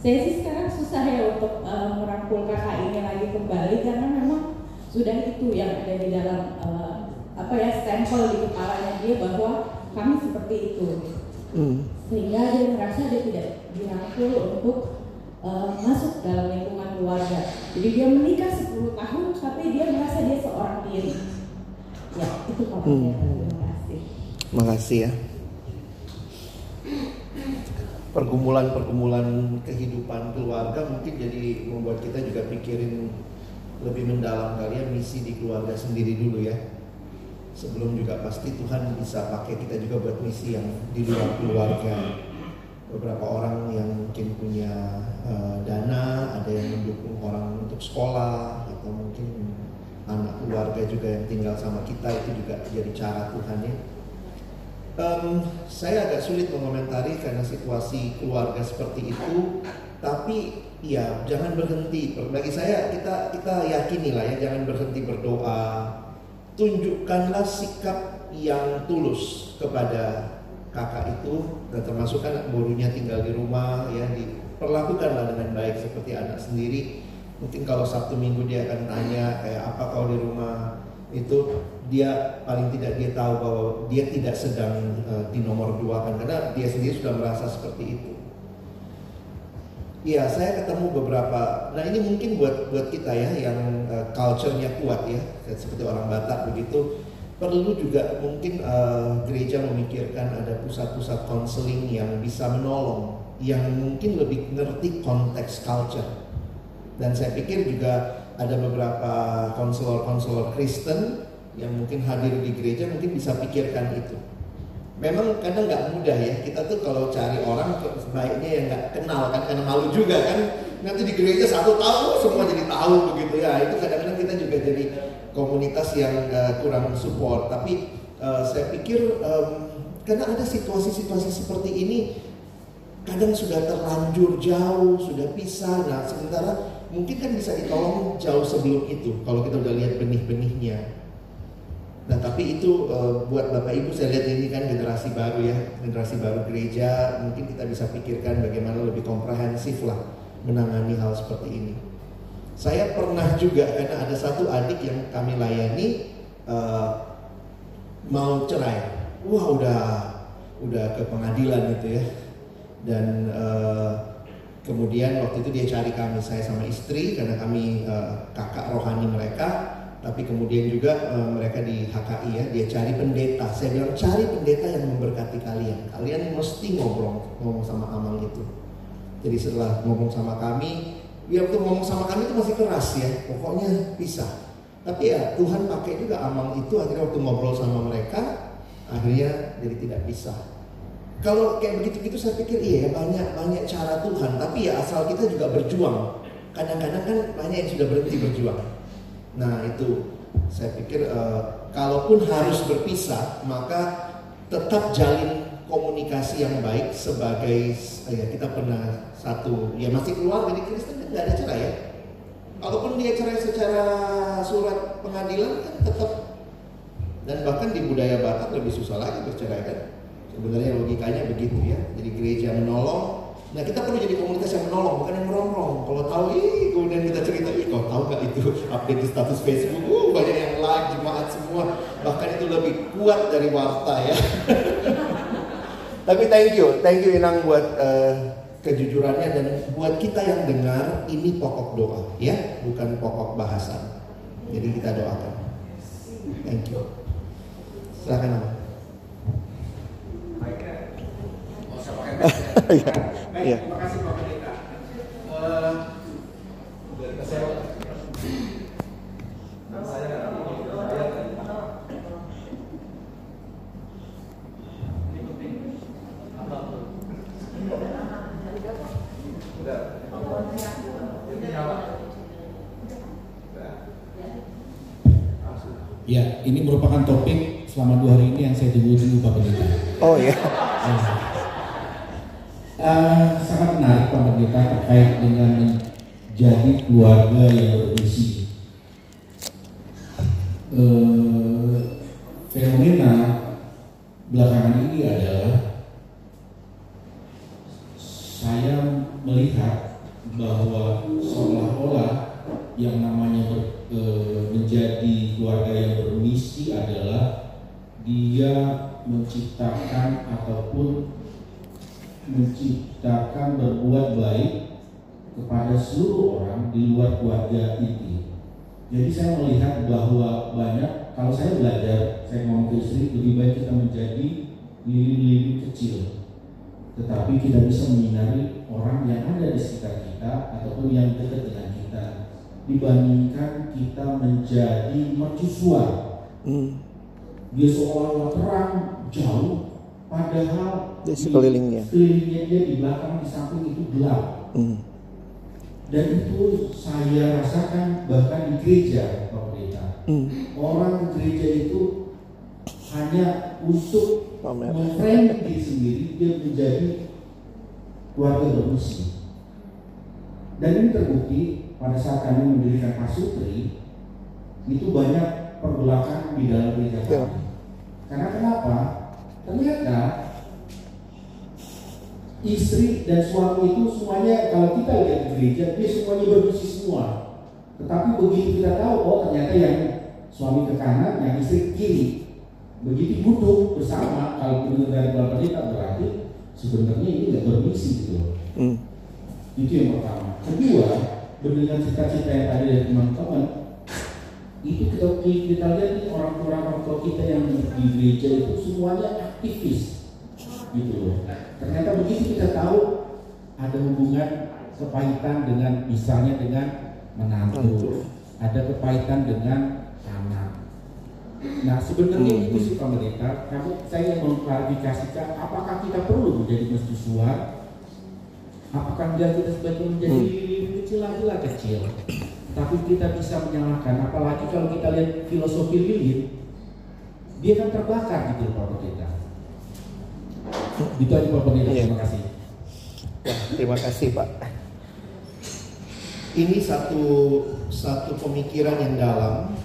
Speaker 6: saya sih sekarang susah ya untuk eh, merangkul kakak ini lagi kembali karena memang sudah itu yang ada di dalam eh, apa ya stempel di kepalanya dia bahwa kami seperti itu
Speaker 1: Hmm.
Speaker 6: sehingga dia merasa dia tidak dirangkul untuk eh, masuk dalam lingkungan keluarga. Jadi dia menikah 10 tahun tapi dia merasa dia seorang diri. Ya, itu papanya. Terima kasih.
Speaker 1: Makasih ya. Pergumulan-pergumulan kehidupan keluarga mungkin jadi membuat kita juga pikirin lebih mendalam kali ya misi di keluarga sendiri dulu ya. Sebelum juga pasti Tuhan bisa pakai kita juga buat misi yang di luar keluarga. Beberapa orang yang mungkin punya eh, dana, ada yang mendukung orang untuk sekolah atau mungkin anak keluarga juga yang tinggal sama kita itu juga jadi cara Tuhan ya. Em, saya agak sulit mengomentari karena situasi keluarga seperti itu, tapi ya jangan berhenti. Bagi saya kita kita yakini lah ya jangan berhenti berdoa. Tunjukkanlah sikap yang tulus kepada kakak itu dan termasuk kan borunya tinggal di rumah ya diperlakukanlah dengan baik seperti anak sendiri. Mungkin kalau Sabtu Minggu dia akan tanya kayak apa kau di rumah itu dia paling tidak dia tahu bahwa dia tidak sedang uh, di nomor dua kan karena dia sendiri sudah merasa seperti itu. Iya, saya ketemu beberapa. Nah ini mungkin buat buat kita ya yang uh, culture-nya kuat ya, seperti orang Batak begitu. Perlu juga mungkin uh, gereja memikirkan ada pusat-pusat konseling yang bisa menolong, yang mungkin lebih ngerti konteks culture. Dan saya pikir juga ada beberapa konselor-konselor Kristen yang mungkin hadir di gereja mungkin bisa pikirkan itu. Memang kadang nggak mudah ya. Kita tuh kalau cari orang sebaiknya yang nggak kenal kan karena malu juga kan. Nanti di gereja satu tahu semua jadi tahu begitu ya. Itu kadang-kadang kita juga jadi komunitas yang uh, kurang support. Tapi uh, saya pikir um, karena ada situasi-situasi seperti ini kadang sudah terlanjur jauh sudah pisah. Nah sementara mungkin kan bisa ditolong jauh sebelum itu kalau kita udah lihat benih-benihnya Nah tapi itu uh, buat Bapak Ibu saya lihat ini kan generasi baru ya, generasi baru gereja, mungkin kita bisa pikirkan bagaimana lebih komprehensif lah menangani hal seperti ini. Saya pernah juga karena ada satu adik yang kami layani uh, mau cerai, wah udah udah ke pengadilan itu ya, dan uh, kemudian waktu itu dia cari kami saya sama istri karena kami uh, kakak rohani mereka tapi kemudian juga e, mereka di HKI ya dia cari pendeta saya bilang cari pendeta yang memberkati kalian kalian mesti ngobrol ngomong sama Amal itu Jadi setelah ngomong sama kami, ya waktu ngomong sama kami itu masih keras ya, pokoknya pisah. Tapi ya Tuhan pakai juga amal itu akhirnya waktu ngobrol sama mereka, akhirnya jadi tidak pisah. Kalau kayak begitu-gitu saya pikir iya ya banyak banyak cara Tuhan, tapi ya asal kita juga berjuang. Kadang-kadang kan banyak yang sudah berhenti berjuang. Nah itu saya pikir uh, kalaupun harus berpisah, maka tetap jalin komunikasi yang baik sebagai ya kita pernah satu ya masih keluar dari Kristen kan nggak ada cerai ya. Kalaupun dia cerai secara surat pengadilan kan tetap dan bahkan di budaya Batak lebih susah lagi bercerai kan. Sebenarnya logikanya begitu ya. Jadi gereja menolong. Nah kita perlu jadi komunitas yang menolong, bukan yang merongrong. Kalau tahu, ih kemudian kita cerita, ih kau tahu gak itu update di status Facebook, uh banyak yang like, jemaat semua. Bahkan itu lebih kuat dari warta ya. Tapi thank you, thank you Inang buat uh, kejujurannya dan buat kita yang dengar ini pokok doa ya, bukan pokok bahasan. Jadi kita doakan. Thank you. Silakan nama.
Speaker 2: Iya.
Speaker 1: Iya.
Speaker 2: terima kasih Pak Pendeta. Saya Ya, ini merupakan topik selama dua hari ini yang saya tunggu-tunggu Pak Pendeta.
Speaker 1: Oh ya.
Speaker 2: Eh, sangat menarik Pendeta terkait dengan menjadi keluarga yang bermisi. Eh, fenomena belakangan ini adalah saya melihat bahwa seolah-olah yang namanya ber- eh, menjadi keluarga yang bermisi adalah dia menciptakan ataupun menciptakan berbuat baik kepada seluruh orang di luar keluarga inti. Jadi saya melihat bahwa banyak kalau saya belajar, saya ngomong ke istri lebih baik kita menjadi lilin-lilin kecil, tetapi kita bisa menyinari orang yang ada di sekitar kita ataupun yang dekat dengan kita dibandingkan kita menjadi mercusuar
Speaker 1: Hmm.
Speaker 2: dia seolah-olah terang jauh padahal
Speaker 1: Di sekelilingnya.
Speaker 2: sekelilingnya dia di belakang di samping itu gelap
Speaker 1: Hmm.
Speaker 2: dan itu saya rasakan bahkan di gereja Pendeta
Speaker 1: Hmm.
Speaker 2: orang gereja itu hanya untuk
Speaker 1: Pamer.
Speaker 2: memframe diri sendiri dia menjadi keluarga bermisi dan ini terbukti pada saat kami mendirikan Pasutri itu banyak pergolakan di dalam gereja
Speaker 1: Ya.
Speaker 2: kami karena kenapa ternyata istri dan suami itu semuanya kalau kita lihat di gereja dia semuanya bermisi semua tetapi begitu kita tahu oh ternyata yang suami ke kanan yang istri ke kiri begitu duduk bersama kalau mendengar dari Bapak Pendeta berarti sebenarnya ini nggak bermisi gitu.
Speaker 1: Hmm.
Speaker 2: itu yang pertama kedua mendengar cita-cita yang tadi dari teman-teman itu kita kita lihat nih orang-orang orang tua kita yang di gereja itu semuanya aktivis. Gitu loh. Ternyata begitu kita tahu ada hubungan kepahitan dengan misalnya dengan menantu ada kepahitan dengan anak nah sebenarnya
Speaker 1: Hmm.
Speaker 2: itu sih Pendeta kami saya mau klarifikasikan apakah kita perlu menjadi mercusuar apakah enggak kita sebaiknya menjadi
Speaker 1: Hmm.
Speaker 2: lilin kecil lagi lah kecil tapi kita bisa menyalahkan apalagi kalau kita lihat filosofi lilin dia kan terbakar gitu Pak Pendeta itu aja Pak Pendeta
Speaker 1: Iya.
Speaker 2: terima kasih
Speaker 1: Wah, terima kasih Pak. Ini satu satu pemikiran yang dalam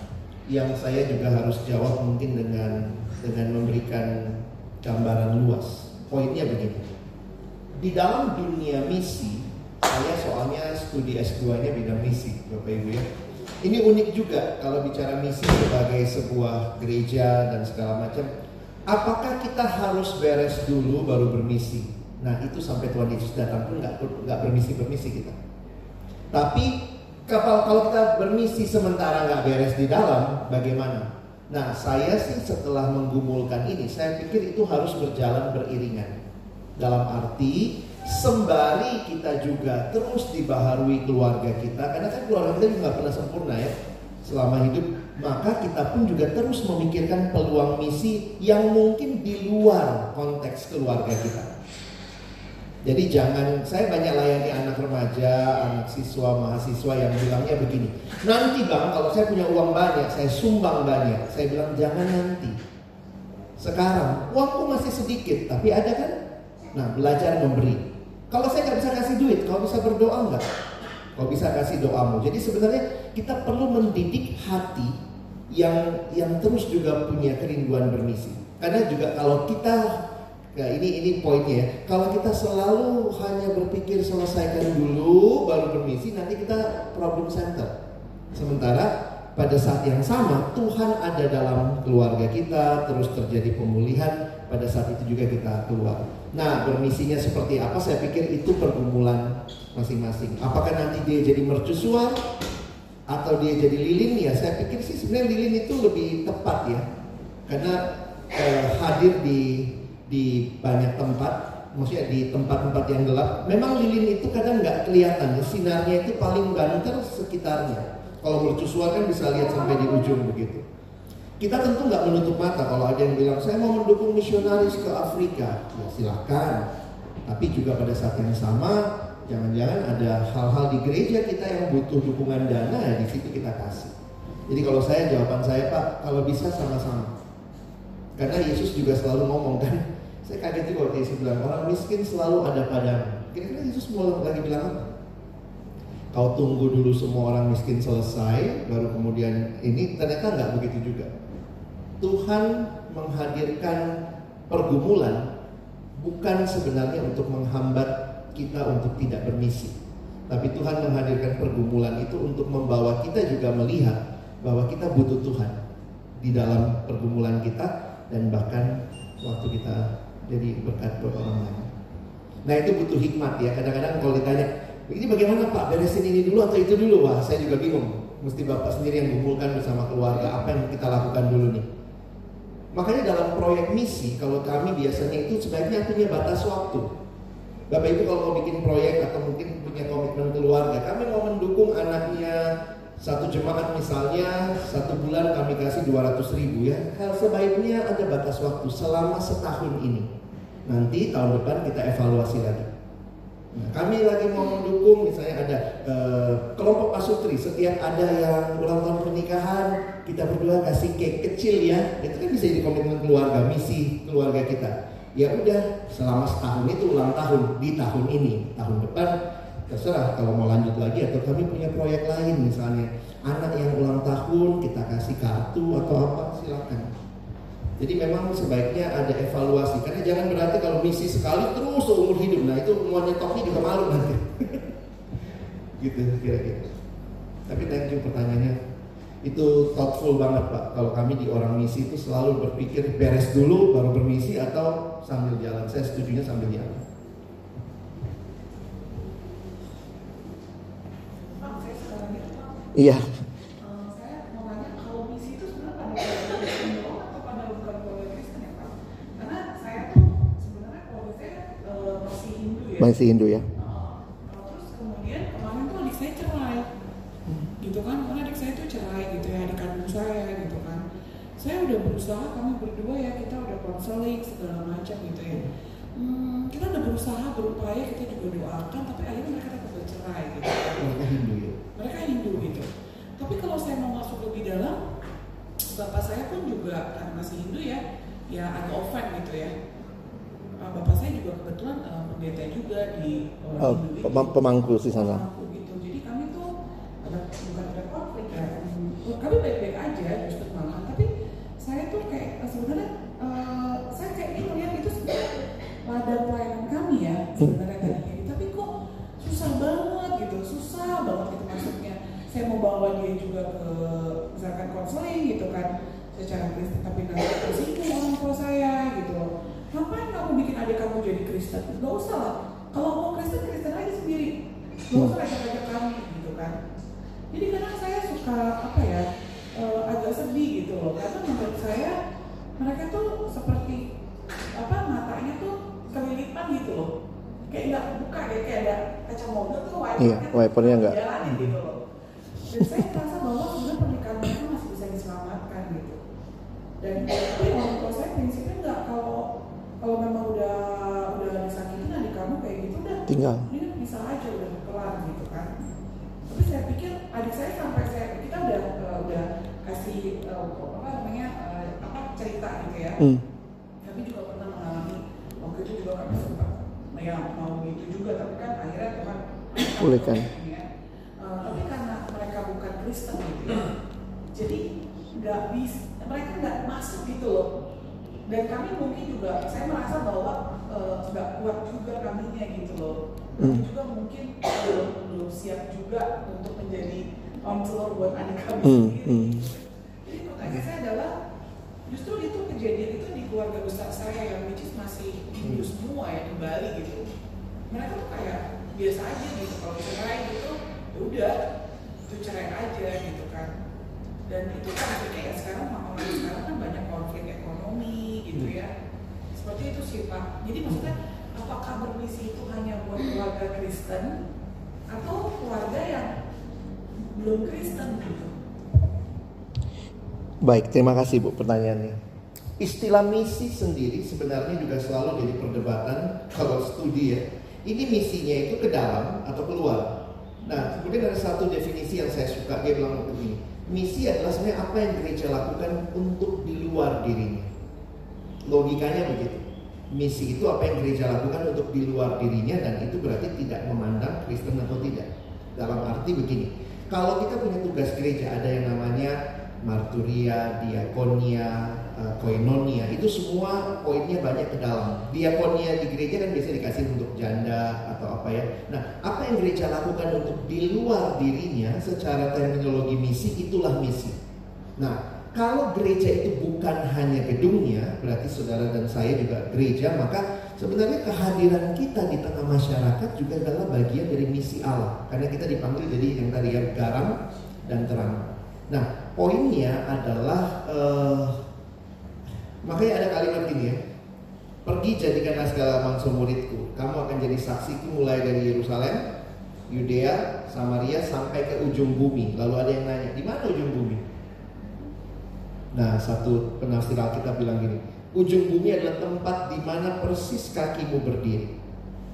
Speaker 1: yang saya juga harus jawab mungkin dengan dengan memberikan gambaran luas. Poinnya begini. Di dalam dunia misi, saya soalnya studi S2-nya bidang misi, Bapak Ibu ya. Ini unik juga kalau bicara misi sebagai sebuah gereja dan segala macam. Apakah kita harus beres dulu baru bermisi? Nah itu sampai Tuhan Yesus datang pun nggak nggak bermisi bermisi kita. Tapi kapal kalau kita bermisi sementara nggak beres di dalam, bagaimana? Nah saya sih setelah menggumulkan ini, saya pikir itu harus berjalan beriringan. Dalam arti sembari kita juga terus dibaharui keluarga kita karena kan keluarga kita juga pernah sempurna ya selama hidup maka kita pun juga terus memikirkan peluang misi yang mungkin di luar konteks keluarga kita jadi jangan, saya banyak layani anak remaja, anak siswa, mahasiswa yang bilangnya begini. Nanti bang, kalau saya punya uang banyak, saya sumbang banyak. Saya bilang jangan nanti. Sekarang, uangku masih sedikit, tapi ada kan? Nah, belajar memberi. Kalau saya nggak bisa kasih duit, kau bisa berdoa nggak? Kau bisa kasih doamu. Jadi sebenarnya kita perlu mendidik hati yang yang terus juga punya kerinduan bermisi. Karena juga kalau kita Nah ini ini poinnya ya. Kalau kita selalu hanya berpikir selesaikan dulu baru bermisi, nanti kita problem center. Sementara pada saat yang sama Tuhan ada dalam keluarga kita, terus terjadi pemulihan. Pada saat itu juga kita keluar. Nah bermisinya seperti apa? Saya pikir itu pergumulan masing-masing. Apakah nanti dia jadi mercusuar atau dia jadi lilin? Ya saya pikir sih sebenarnya lilin itu lebih tepat ya, karena eh, hadir di di banyak tempat, maksudnya di tempat-tempat yang gelap, memang lilin itu kadang nggak kelihatan, ya. sinarnya itu paling banter sekitarnya. Kalau mercusuar kan bisa lihat sampai di ujung begitu. Kita tentu nggak menutup mata kalau ada yang bilang saya mau mendukung misionaris ke Afrika, ya silahkan. Tapi juga pada saat yang sama, jangan-jangan ada hal-hal di gereja kita yang butuh dukungan dana, ya di situ kita kasih. Jadi kalau saya jawaban saya Pak, kalau bisa sama-sama. Karena Yesus juga selalu ngomong kan, saya kaget juga waktu Yesus bilang orang miskin selalu ada padamu. Kira-kira Yesus mau lagi bilang apa? Kau tunggu dulu semua orang miskin selesai, baru kemudian ini ternyata nggak begitu juga. Tuhan menghadirkan pergumulan bukan sebenarnya untuk menghambat kita untuk tidak bermisi. Tapi Tuhan menghadirkan pergumulan itu untuk membawa kita juga melihat bahwa kita butuh Tuhan di dalam pergumulan kita dan bahkan waktu kita jadi berkat buat orang lain. Nah itu butuh hikmat ya. Kadang-kadang kalau ditanya, ini bagaimana Pak? Beresin ini dulu atau itu dulu? Wah saya juga bingung. Mesti Bapak sendiri yang kumpulkan bersama keluarga apa yang kita lakukan dulu nih. Makanya dalam proyek misi, kalau kami biasanya itu sebaiknya punya batas waktu. Bapak Ibu kalau mau bikin proyek atau mungkin punya komitmen keluarga, kami mau mendukung anaknya satu jemaat misalnya satu bulan kami kasih 200 ribu ya. Hal sebaiknya ada batas waktu selama setahun ini. Nanti tahun depan kita evaluasi lagi kami lagi mau mendukung misalnya ada uh, kelompok pasutri setiap ada yang ulang tahun pernikahan kita berdua kasih cake kecil ya. Itu kan bisa jadi komitmen keluarga misi keluarga kita. Ya udah selama setahun itu ulang tahun di tahun ini tahun depan terserah kalau mau lanjut lagi atau kami punya proyek lain misalnya anak yang ulang tahun kita kasih kartu atau apa silakan jadi memang sebaiknya ada evaluasi karena jangan berarti kalau misi sekali terus seumur hidup. Nah itu mau nyetoknya juga malu nanti. Gitu kira-kira. Tapi thank you pertanyaannya. Itu thoughtful banget pak. Kalau kami di orang misi itu selalu berpikir beres dulu baru bermisi atau sambil jalan. Saya setuju sambil jalan. Iya.
Speaker 3: saya mau tanya kalau misi itu sebenarnya pada Kristen atau pada bukan keluarga Kristen ya Pak? Karena saya tuh sebenarnya keluarga saya uh, masih Hindu ya. Terus kemudian kemarin tuh adik saya cerai, gitu kan? Karena adik saya tuh cerai gitu ya, adik kandung saya gitu kan. Saya udah berusaha, kami berdua ya kita udah konseling segala macam gitu ya. Hmm, kita udah berusaha berupaya kita juga doakan, tapi akhirnya mereka tetap bercerai gitu.
Speaker 1: Mereka Hindu ya
Speaker 3: mereka Hindu gitu tapi kalau saya mau masuk lebih dalam bapak saya pun juga karena masih Hindu ya ya agak offend gitu ya bapak saya juga kebetulan uh, pendeta juga di orang
Speaker 1: oh, pemangku di sana.
Speaker 3: Pemangku gitu. Jadi kami tuh ada bukan ada konflik ya. Hmm, kami baik-baik aja justru malah tapi saya tuh kayak sebenarnya uh, saya kayak ini melihat itu sebenarnya pada pelayanan kami ya sebenarnya hmm. tapi kok susah banget gitu susah banget gitu masuknya saya mau bawa dia juga ke misalkan konseling gitu kan secara Kristen tapi nanti tersinggung orang tua saya gitu loh kamu bikin adik kamu jadi Kristen? Gak usah lah. Kalau mau Kristen Kristen aja sendiri. Gak usah ajak-ajak kami gitu kan. Jadi kadang saya suka apa ya uh, agak sedih gitu loh. Karena menurut saya mereka tuh seperti apa matanya tuh kelilipan gitu loh. Kayak nggak buka deh kayak ada kaca mobil tuh wipernya
Speaker 1: Iya, wipernya nggak.
Speaker 3: jalanin gitu loh. Dan saya merasa bahwa sebenarnya pernikahan mereka masih bisa diselamatkan gitu. Dan tapi orang tua saya prinsipnya nggak kalau kalau memang udah udah disakitin adik kamu kayak gitu udah
Speaker 1: Tinggal.
Speaker 3: ini bisa aja udah kelar gitu kan tapi saya pikir adik saya sampai saya kita udah uh, udah kasih uh, apa namanya uh, apa cerita gitu ya
Speaker 1: Hmm.
Speaker 3: kami juga pernah mengalami waktu itu juga kami sempat ya mau gitu juga tapi kan akhirnya Tuhan
Speaker 1: Pulihkan.
Speaker 3: ya. Eh, tapi karena mereka bukan Kristen gitu ya jadi nggak bisa mereka nggak masuk gitu loh dan kami mungkin juga saya merasa bahwa eh, nggak kuat juga kaminya gitu loh kami
Speaker 1: Hmm.
Speaker 3: juga mungkin belum belum siap juga untuk menjadi konselor buat adik kami
Speaker 1: Hmm,
Speaker 3: sendiri
Speaker 1: hmm.
Speaker 3: jadi pertanyaan saya adalah justru itu kejadian itu di keluarga besar saya yang which is masih Hindu semua ya di Bali gitu. Mereka tuh kayak biasa aja gitu kalau cerai gitu, ya udah itu cerai aja gitu kan. Dan itu kan akhirnya ya sekarang orang sekarang kan banyak konflik ekonomi gitu ya. Seperti itu sih Pak. Jadi maksudnya apakah bermisi itu hanya buat keluarga Kristen atau keluarga yang belum Kristen gitu?
Speaker 1: Baik, terima kasih Bu pertanyaannya. Istilah misi sendiri sebenarnya juga selalu jadi perdebatan kalau studi ya. Ini misinya itu ke dalam atau keluar. Nah, kemudian ada satu definisi yang saya suka dia bilang begini. Misi adalah sebenarnya apa yang gereja lakukan untuk di luar dirinya. Logikanya begitu. Misi itu apa yang gereja lakukan untuk di luar dirinya dan itu berarti tidak memandang Kristen atau tidak. Dalam arti begini, kalau kita punya tugas gereja ada yang namanya marturia, diakonia, eh, koinonia, itu semua poinnya banyak ke dalam. Diakonia di gereja kan biasa dikasih untuk janda atau apa ya. Nah, apa yang gereja lakukan untuk di luar dirinya secara terminologi misi itulah misi. Nah, kalau gereja itu bukan hanya gedungnya, berarti saudara dan saya juga gereja, maka sebenarnya kehadiran kita di tengah masyarakat juga adalah bagian dari misi Allah. Karena kita dipanggil jadi yang tadi ya garam dan terang. Nah, poinnya adalah eh, makanya ada kalimat gini ya. Pergi jadikanlah segala bangsa muridku. Kamu akan jadi saksiku mulai dari Yerusalem, Yudea, Samaria sampai ke ujung bumi. Lalu ada yang nanya, di mana ujung bumi? Nah, satu penafsir Alkitab bilang gini, ujung bumi adalah tempat di mana persis kakimu berdiri.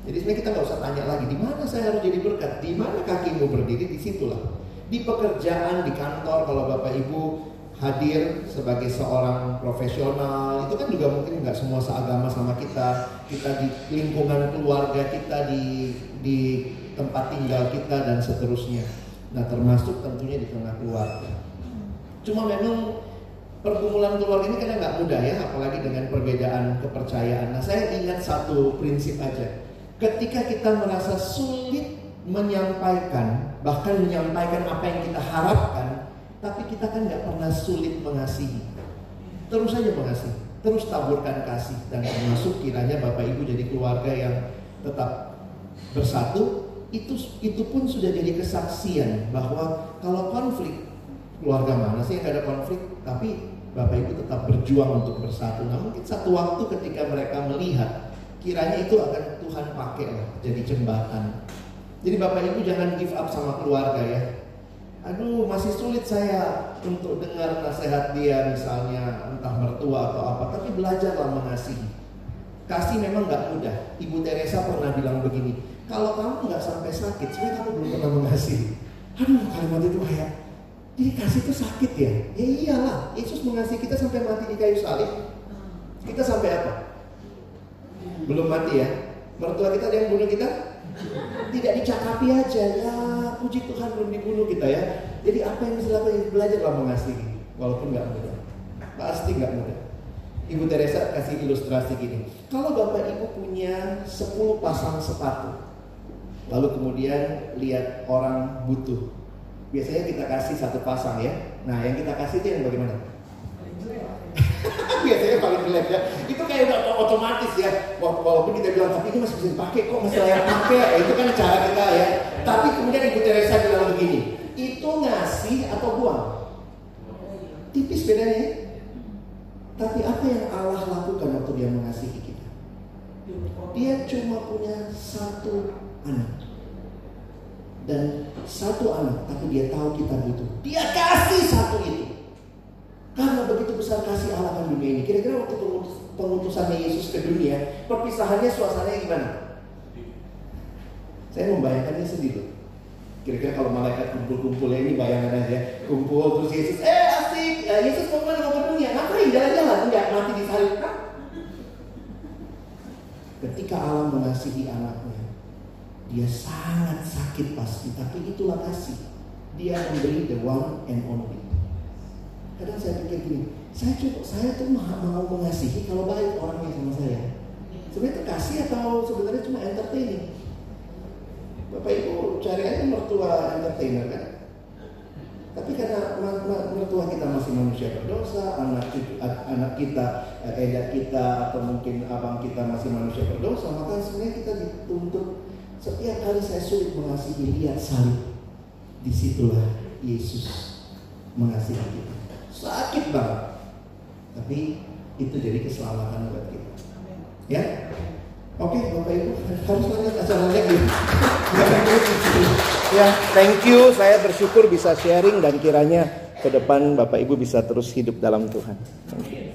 Speaker 1: Jadi sebenarnya kita nggak usah tanya lagi, di mana saya harus jadi berkat, di mana kakimu berdiri, di situlah. Di pekerjaan, di kantor, kalau bapak ibu hadir sebagai seorang profesional, itu kan juga mungkin nggak semua seagama sama kita. Kita di lingkungan keluarga kita, di di tempat tinggal kita dan seterusnya. Nah, termasuk tentunya di tengah keluarga. Cuma memang pergumulan keluarga ini kadang nggak mudah ya, apalagi dengan perbedaan kepercayaan. Nah, saya ingat satu prinsip aja. Ketika kita merasa sulit menyampaikan, bahkan menyampaikan apa yang kita harapkan, tapi kita kan nggak pernah sulit mengasihi. Terus saja mengasihi, terus taburkan kasih dan termasuk kiranya Bapak Ibu jadi keluarga yang tetap bersatu. Itu itu pun sudah jadi kesaksian bahwa kalau konflik keluarga mana sih yang ada konflik tapi Bapak Ibu tetap berjuang untuk bersatu. Nah mungkin satu waktu ketika mereka melihat kiranya itu akan Tuhan pakai lah jadi jembatan. Jadi Bapak Ibu jangan give up sama keluarga ya. Aduh masih sulit saya untuk dengar nasihat dia misalnya entah mertua atau apa tapi belajarlah mengasihi. Kasih memang nggak mudah. Ibu Teresa pernah bilang begini kalau kamu nggak sampai sakit sebenarnya kamu belum pernah mengasihi. Aduh kalimat itu kayak jadi kasih itu sakit ya? Ya iyalah, Yesus mengasihi kita sampai mati di kayu salib. Kita sampai apa? Belum mati ya? Mertua kita ada yang bunuh kita? Tidak dicakapi aja, ya puji Tuhan belum dibunuh kita ya. Jadi apa yang bisa lakukan? Belajarlah mengasihi, walaupun nggak mudah. Pasti nggak mudah. Ibu Teresa kasih ilustrasi gini. Kalau Bapak Ibu punya 10 pasang sepatu, lalu kemudian lihat orang butuh, biasanya kita kasih satu pasang ya. Nah, yang kita kasih itu yang bagaimana? biasanya paling jelek ya. Itu kayak udah otomatis ya. Wala- Walaupun kita bilang tapi ini masih bisa dipakai kok masih layak pakai. Itu kan cara kita ya. Tapi kemudian Ibu Teresa bilang begini, itu ngasih atau buang? Tipis bedanya. ya. Tapi apa yang Allah lakukan waktu dia mengasihi kita? Dia cuma punya satu anak. Dan satu anak, tapi dia tahu kita butuh. Dia kasih satu itu. Karena begitu besar kasih Allah akan dunia ini. Kira-kira waktu pengutusannya Yesus ke dunia, perpisahannya suasananya gimana? Saya membayangkannya sedih Kira-kira kalau malaikat kumpul-kumpul ini bayangan aja. Kumpul terus Yesus, eh asik, ya, Yesus mau ke mana mau dunia? Ngapain jalan-jalan? Enggak mati di salib. Ketika Allah mengasihi anaknya, dia sangat sakit pasti, tapi itulah kasih. Dia memberi the one and only. Kadang saya pikir gini, saya cukup, saya tuh mau, mengasihi kalau baik orangnya sama saya. Sebenarnya itu kasih atau sebenarnya cuma entertaining? Bapak Ibu cari aja mertua entertainer kan? Tapi karena mertua kita masih manusia berdosa, anak anak kita, edak kita atau mungkin abang kita masih manusia berdosa, maka sebenarnya kita dituntut setiap kali saya sulit mengasihi lihat salib. Di situlah Yesus mengasihi kita. Sakit banget. Tapi itu jadi keselamatan buat kita. Ya? Oke, Bapak Ibu harus lanjut acara lagi. ya, thank you. Saya bersyukur bisa sharing dan kiranya ke depan Bapak Ibu bisa terus hidup dalam Tuhan. Thank you.